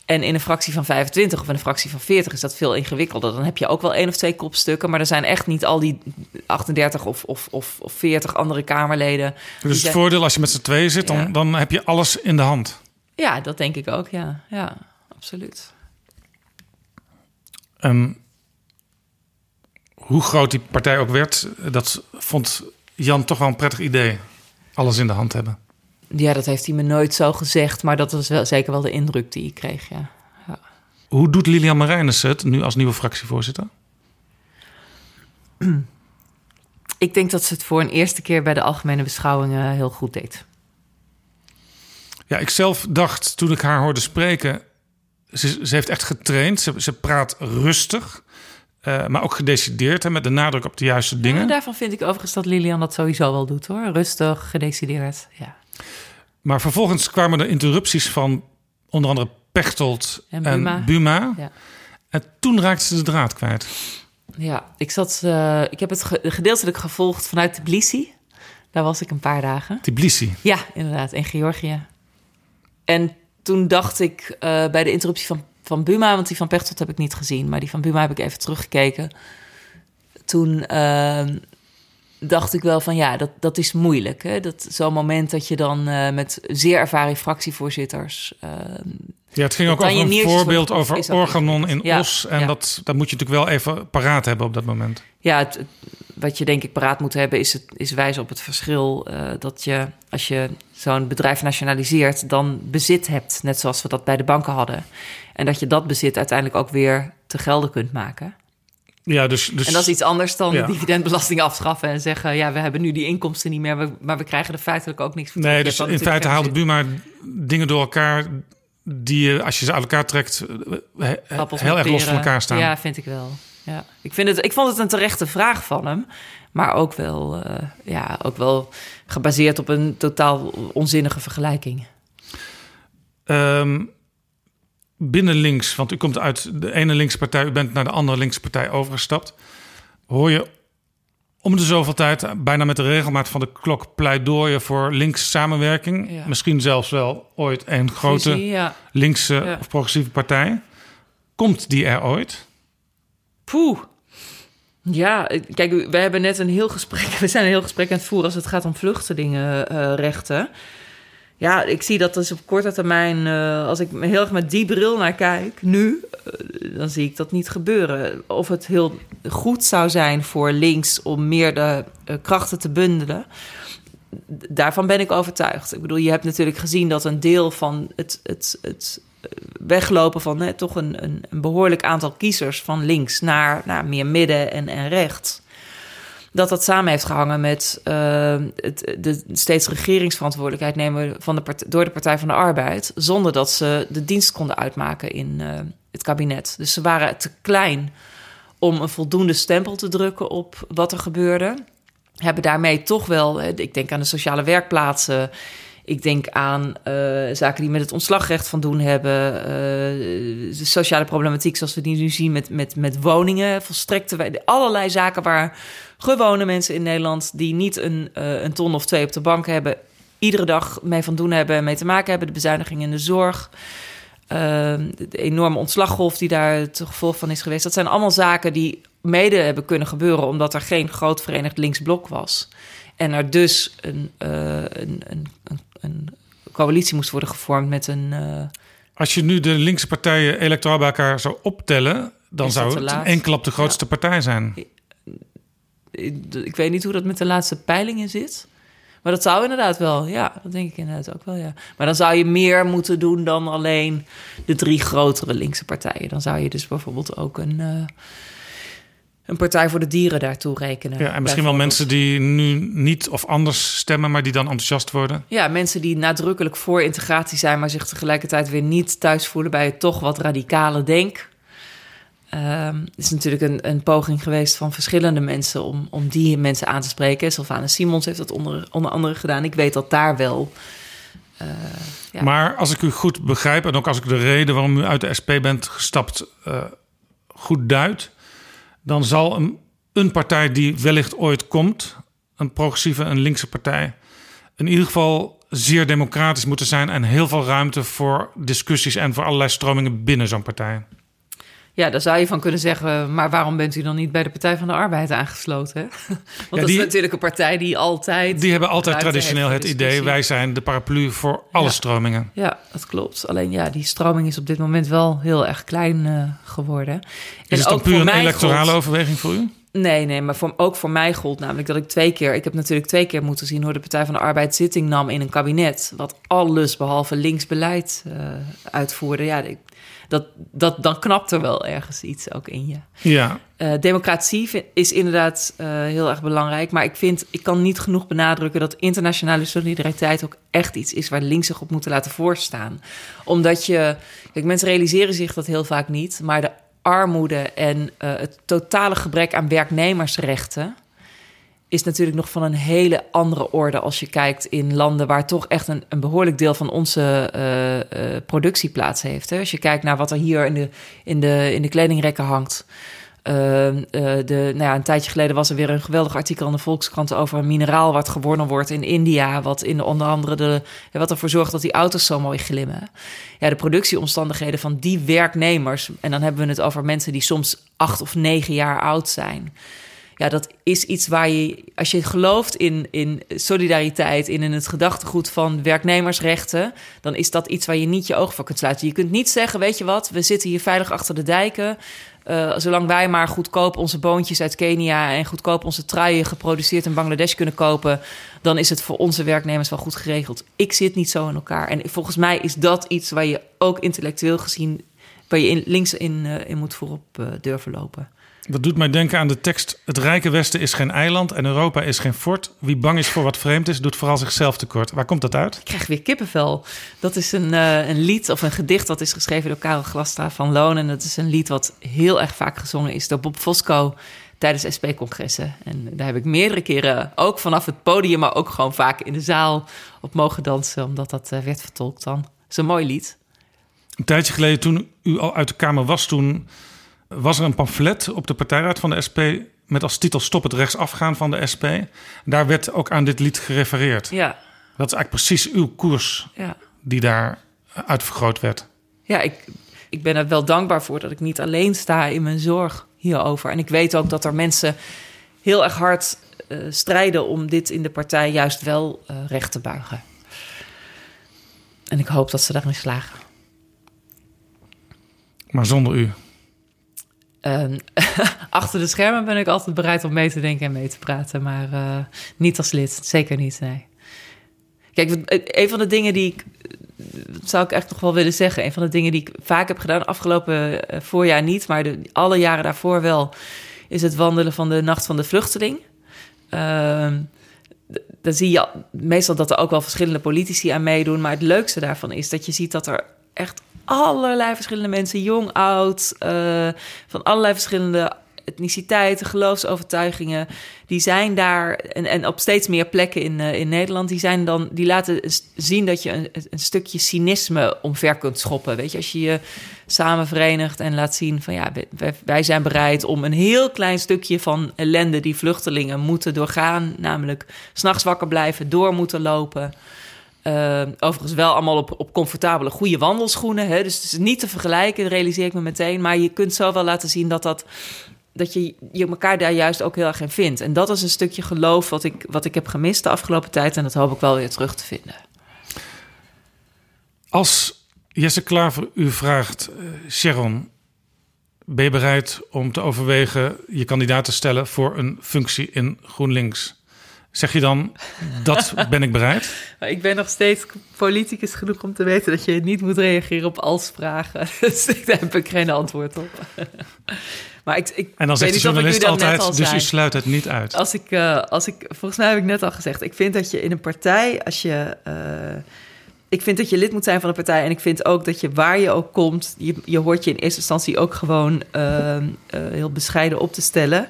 En in een fractie van 25 of in een fractie van 40 is dat veel ingewikkelder. Dan heb je ook wel één of twee kopstukken, maar er zijn echt niet al die 38 of, of, of, of 40 andere Kamerleden. Dus het zijn- voordeel als je met z'n tweeën zit, dan, dan heb je alles in de hand. Ja, dat denk ik ook, ja. Ja, absoluut. Ehm, hoe groot die partij ook werd, dat vond Jan toch wel een prettig idee. Alles in de hand hebben. Ja, dat heeft hij me nooit zo gezegd, maar dat was wel, zeker wel de indruk die ik kreeg, ja. ja. Hoe doet Lilian Marijnissen het nu als nieuwe fractievoorzitter? Ik denk dat ze het voor een eerste keer bij de algemene beschouwingen heel goed deed. Ja, ik zelf dacht toen ik haar hoorde spreken. Ze, ze heeft echt getraind. Ze, ze praat rustig, eh, maar ook gedecideerd en met de nadruk op de juiste dingen. Ja, daarvan vind ik overigens dat Lilian dat sowieso wel doet, hoor. Rustig, gedecideerd, ja. Maar vervolgens kwamen er interrupties van onder andere Pechtold En en Buma. Buma. Ja. En toen raakte ze de draad kwijt. Ja, ik, zat, eh, ik heb het ge- gedeeltelijk gevolgd vanuit Tbilisi. Daar was ik een paar dagen. Tbilisi. Ja, inderdaad, in Georgië. En toen dacht ik eh, bij de interruptie van, van Buma... want die van Pechtold heb ik niet gezien... maar die van Buma heb ik even teruggekeken. Toen eh, dacht ik wel van ja, dat, dat is moeilijk. Hè? Dat, zo'n moment dat je dan eh, met zeer ervaren fractievoorzitters... Ja, het ging ook over een voorbeeld over Organon in. Ja, Os. En ja. dat, dat moet je natuurlijk wel even paraat hebben op dat moment. Ja, het, het- wat je denk ik paraat moet hebben is, het, is wijzen op het verschil eh, dat je als je zo'n bedrijf nationaliseert, dan bezit hebt, net zoals we dat bij de banken hadden. En dat je dat bezit uiteindelijk ook weer te gelden kunt maken. Ja, dus, dus En dat is iets anders dan Ja. de dividendbelasting afschaffen en zeggen: ja, we hebben nu die inkomsten niet meer, maar we krijgen er feitelijk ook niks voor. terug. Nee, dus in feite haalde Buma dingen door elkaar die je, als je ze uit elkaar trekt, eh, he- heel erg los van elkaar staan. Ja, vind ik wel. Ja. Ik, vind het, ik vond het een terechte vraag van hem. Maar ook wel, eh, ja, ook wel gebaseerd op een totaal onzinnige vergelijking. Ehm, binnen links, want u komt uit de ene linkse partij, u bent naar de andere linkse partij overgestapt. Hoor je om de zoveel tijd, bijna met de regelmaat van de klok, pleidooien voor links samenwerking. Ja. Misschien zelfs wel ooit een grote Visie, ja. linkse Ja. of progressieve partij. Komt die er ooit? Poeh. Ja, kijk, we hebben net een heel gesprek. (laughs) We zijn een heel gesprek aan het voeren als het gaat om vluchtelingenrechten. Ja, ik zie dat dus op korte termijn. eh, als ik heel erg met die bril naar kijk, nu, eh, dan zie ik dat niet gebeuren. Of het heel goed zou zijn voor links om meer de eh, krachten te bundelen. Daarvan ben ik overtuigd. Ik bedoel, je hebt natuurlijk gezien dat een deel van het, het, het weglopen van hè, toch een, een, een behoorlijk aantal kiezers van links naar, naar meer midden en, en rechts. Dat dat samen heeft gehangen met eh, het, de steeds regeringsverantwoordelijkheid nemen van de door de Partij van de Arbeid. Zonder dat ze de dienst konden uitmaken in eh, het kabinet. Dus ze waren te klein om een voldoende stempel te drukken op wat er gebeurde. Hebben daarmee toch wel, hè, ik denk aan de sociale werkplaatsen. Ik denk aan eh, zaken die met het ontslagrecht van doen hebben. eh, sociale problematiek zoals we die nu zien met, met, met woningen. Volstrekte allerlei zaken waar gewone mensen in Nederland... die niet een, eh, een ton of twee op de bank hebben... iedere dag mee van doen hebben en mee te maken hebben. De bezuiniging in de zorg. eh, de enorme ontslaggolf die daar het gevolg van is geweest. Dat zijn allemaal zaken die mede hebben kunnen gebeuren... omdat er geen groot verenigd linksblok was. En er dus een, een, een, een coalitie moest worden gevormd met een... eh, Als je nu de linkse partijen electoraal bij elkaar zou optellen, dan zou het laat? één klap de grootste partij zijn. ik ik weet niet hoe dat met de laatste peilingen zit. Maar dat zou inderdaad wel, ja, dat denk ik inderdaad ook wel, ja. Maar dan zou je meer moeten doen dan alleen de drie grotere linkse partijen. Dan zou je dus bijvoorbeeld ook een, eh, een partij voor de dieren daartoe rekenen. Ja, en misschien wel mensen die nu niet of anders stemmen, maar die dan enthousiast worden. Ja, mensen die nadrukkelijk voor integratie zijn, maar zich tegelijkertijd weer niet thuis voelen bij het toch wat radicale denk. Ehm, het is natuurlijk een, een poging geweest van verschillende mensen om, om die mensen aan te spreken. Sylvana Simons heeft dat onder, onder andere gedaan. Ik weet dat daar wel. eh, ja. Maar als ik u goed begrijp, en ook als ik de reden waarom u uit de SP bent gestapt eh, goed duid, dan zal een, een partij die wellicht ooit komt, een progressieve, een linkse partij, in ieder geval zeer democratisch moeten zijn en heel veel ruimte voor discussies en voor allerlei stromingen binnen zo'n partij. Ja, daar zou je van kunnen zeggen, maar waarom bent u dan niet bij de Partij van de Arbeid aangesloten? Hè? (laughs) Want dat die- is natuurlijk een partij die altijd. Die hebben altijd traditioneel het idee, wij zijn de paraplu voor alle Ja. stromingen. Ja, dat klopt. Alleen ja, die stroming is op dit moment wel heel erg klein eh, geworden. Is het dan puur een electorale overweging voor u? Nee, nee, maar voor, ook voor mij gold namelijk dat ik twee keer... Ik heb natuurlijk twee keer moeten zien hoe de Partij van de Arbeid zitting nam in een kabinet... wat alles behalve links beleid eh, uitvoerde. Ja, dat, dat, dan knapt er wel ergens iets ook in je. Ja, Eh, democratie vind- is inderdaad eh, heel erg belangrijk. Maar ik vind, ik kan niet genoeg benadrukken dat internationale solidariteit ook echt iets is waar links zich op moeten laten voorstaan. Omdat je, kijk, mensen realiseren zich dat heel vaak niet, maar de armoede en eh, het totale gebrek aan werknemersrechten is natuurlijk nog van een hele andere orde als je kijkt in landen waar toch echt een, een behoorlijk deel van onze uh, uh, productie plaats heeft. Hè? Als je kijkt naar wat er hier in de, in de, in de kledingrekken hangt. Uh, de, nou ja, een tijdje geleden was er weer een geweldig artikel in de Volkskrant over een mineraal wat gewonnen wordt in India. Wat in de, onder andere de, wat ervoor zorgt dat die auto's zo mooi glimmen. Ja, de productieomstandigheden van die werknemers. En dan hebben we het over mensen die soms acht of negen jaar oud zijn ja, dat is iets waar je, als je gelooft in, in solidariteit, in, in het gedachtegoed van werknemersrechten, dan is dat iets waar je niet je ogen voor kunt sluiten. Je kunt niet zeggen, weet je wat, we zitten hier veilig achter de dijken. Uh, zolang wij maar goedkoop onze boontjes uit Kenia en goedkoop onze truien geproduceerd in Bangladesh kunnen kopen, dan is het voor onze werknemers wel goed geregeld. Ik zit niet zo in elkaar. En volgens mij is dat iets waar je ook intellectueel gezien, waar je in, links in, uh, in moet voorop uh, durven lopen. Dat doet mij denken aan de tekst: Het rijke Westen is geen eiland en Europa is geen fort. Wie bang is voor wat vreemd is, doet vooral zichzelf tekort. Waar komt dat uit? Ik krijg weer kippenvel. Dat is een, uh, een lied of een gedicht dat is geschreven door Karel Glastra van Loon. En dat is een lied wat heel erg vaak gezongen is door Bob Fosco tijdens SP-congressen. En daar heb ik meerdere keren ook vanaf het podium, maar ook gewoon vaak in de zaal op mogen dansen, omdat dat uh, werd vertolkt dan. Dat is een mooi lied. Een tijdje geleden, toen u al uit de Kamer was, toen was er een pamflet op de partijraad van de SP met als titel Stop het rechtsafgaan van de SP. Daar werd ook aan dit lied gerefereerd. Ja. Dat is eigenlijk precies uw koers ja. die daar uitvergroot werd. Ja, ik, ik ben er wel dankbaar voor dat ik niet alleen sta in mijn zorg hierover. En ik weet ook dat er mensen heel erg hard uh, strijden om dit in de partij juist wel uh, recht te buigen. En ik hoop dat ze daarin slagen. Maar zonder u? Uh, (laughs) achter de schermen ben ik altijd bereid om mee te denken en mee te praten, maar uh, niet als lid, zeker niet. Nee. Kijk, een van de dingen die ik, zou ik echt nog wel willen zeggen, een van de dingen die ik vaak heb gedaan, afgelopen voorjaar niet, maar de, alle jaren daarvoor wel, is het wandelen van de Nacht van de Vluchteling. Ehm, dan zie je meestal dat er ook wel verschillende politici aan meedoen, maar het leukste daarvan is dat je ziet dat er echt allerlei verschillende mensen, jong, oud, uh, van allerlei verschillende etniciteiten, geloofsovertuigingen, die zijn daar en, en op steeds meer plekken in, uh, in Nederland, die zijn dan, die laten zien dat je een, een stukje cynisme omver kunt schoppen. Weet je, als je je samen verenigt en laat zien van ja, wij, wij zijn bereid om een heel klein stukje van ellende die vluchtelingen moeten doorgaan, namelijk s'nachts wakker blijven, door moeten lopen. Uh, overigens wel allemaal op, op comfortabele, goede wandelschoenen. Hè? Dus het is niet te vergelijken, realiseer ik me meteen. Maar je kunt zo wel laten zien dat, dat, dat je, je elkaar daar juist ook heel erg in vindt. En dat is een stukje geloof wat ik, wat ik heb gemist de afgelopen tijd. En dat hoop ik wel weer terug te vinden. Als Jesse Klaver u vraagt, uh, Sharon, ben je bereid om te overwegen je kandidaat te stellen voor een functie in GroenLinks? Zeg je dan, dat ben ik bereid? (laughs) Ik ben nog steeds politicus genoeg om te weten dat je niet moet reageren op als-vragen. (laughs) Dus daar heb ik geen antwoord op. (laughs) Maar ik, ik en dan zegt de journalist altijd, dus u sluit het niet uit. Als ik, uh, als ik, volgens mij heb ik net al gezegd, ik vind dat je in een partij, als je... Uh, ik vind dat je lid moet zijn van een partij. En ik vind ook dat je waar je ook komt, je, je hoort je in eerste instantie ook gewoon uh, heel bescheiden op te stellen.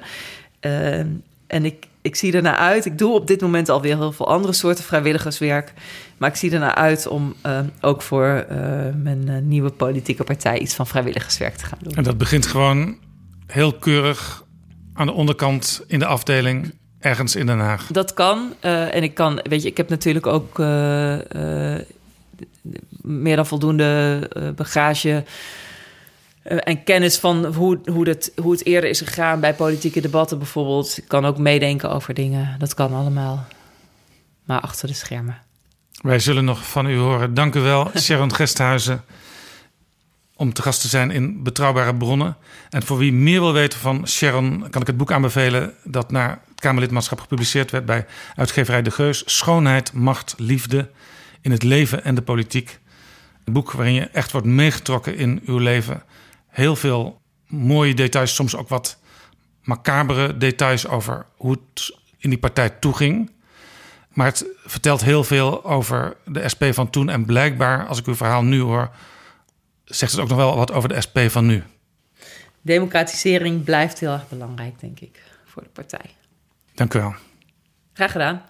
en ik, ik zie ernaar uit. Ik doe op dit moment alweer heel veel andere soorten vrijwilligerswerk. Maar ik zie ernaar uit om uh, ook voor uh, mijn uh, nieuwe politieke partij iets van vrijwilligerswerk te gaan doen. En dat begint gewoon heel keurig aan de onderkant in de afdeling. Ergens in Den Haag. Dat kan. en ik kan, weet je, ik heb natuurlijk ook meer dan voldoende bagage uh, en kennis van hoe, hoe, dat, hoe het eerder is gegaan bij politieke debatten bijvoorbeeld. Ik kan ook meedenken over dingen. Dat kan allemaal. Maar achter de schermen. Wij zullen nog van u horen. Dank u wel, (laughs) Sharon Gesthuizen, om te gast te zijn in Betrouwbare Bronnen. En voor wie meer wil weten van Sharon, kan ik het boek aanbevelen dat naar het Kamerlidmaatschap gepubliceerd werd bij uitgeverij De Geus. Schoonheid, macht, liefde in het leven en de politiek. Een boek waarin je echt wordt meegetrokken in uw leven heel veel mooie details, soms ook wat macabere details over hoe het in die partij toeging. Maar het vertelt heel veel over de SP van toen. En blijkbaar, als ik uw verhaal nu hoor, zegt het ook nog wel wat over de SP van nu. Democratisering blijft heel erg belangrijk, denk ik, voor de partij. Dank u wel. Graag gedaan.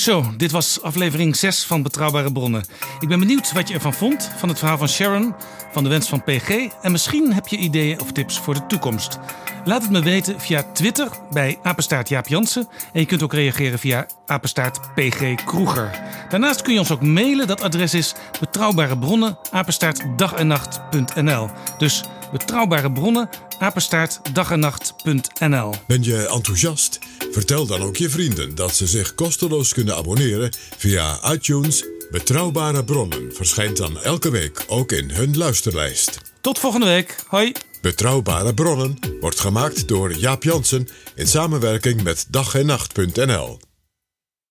Zo, dit was aflevering 6 van Betrouwbare Bronnen. Ik ben benieuwd wat je ervan vond, van het verhaal van Sharon, van de wens van PG. En misschien heb je ideeën of tips voor de toekomst. Laat het me weten via Twitter bij apenstaart Jaap Jansen. En je kunt ook reageren via apenstaart PG Kroeger. Daarnaast kun je ons ook mailen. Dat adres is betrouwbare bronnen apenstaart dag en nacht.nl. Dus betrouwbare bronnen apenstaart dag en nacht.nl. Ben je enthousiast? Vertel dan ook je vrienden dat ze zich kosteloos kunnen abonneren via iTunes. Betrouwbare bronnen verschijnt dan elke week ook in hun luisterlijst. Tot volgende week. Hoi. Betrouwbare bronnen wordt gemaakt door Jaap Jansen in samenwerking met dag en nacht.nl.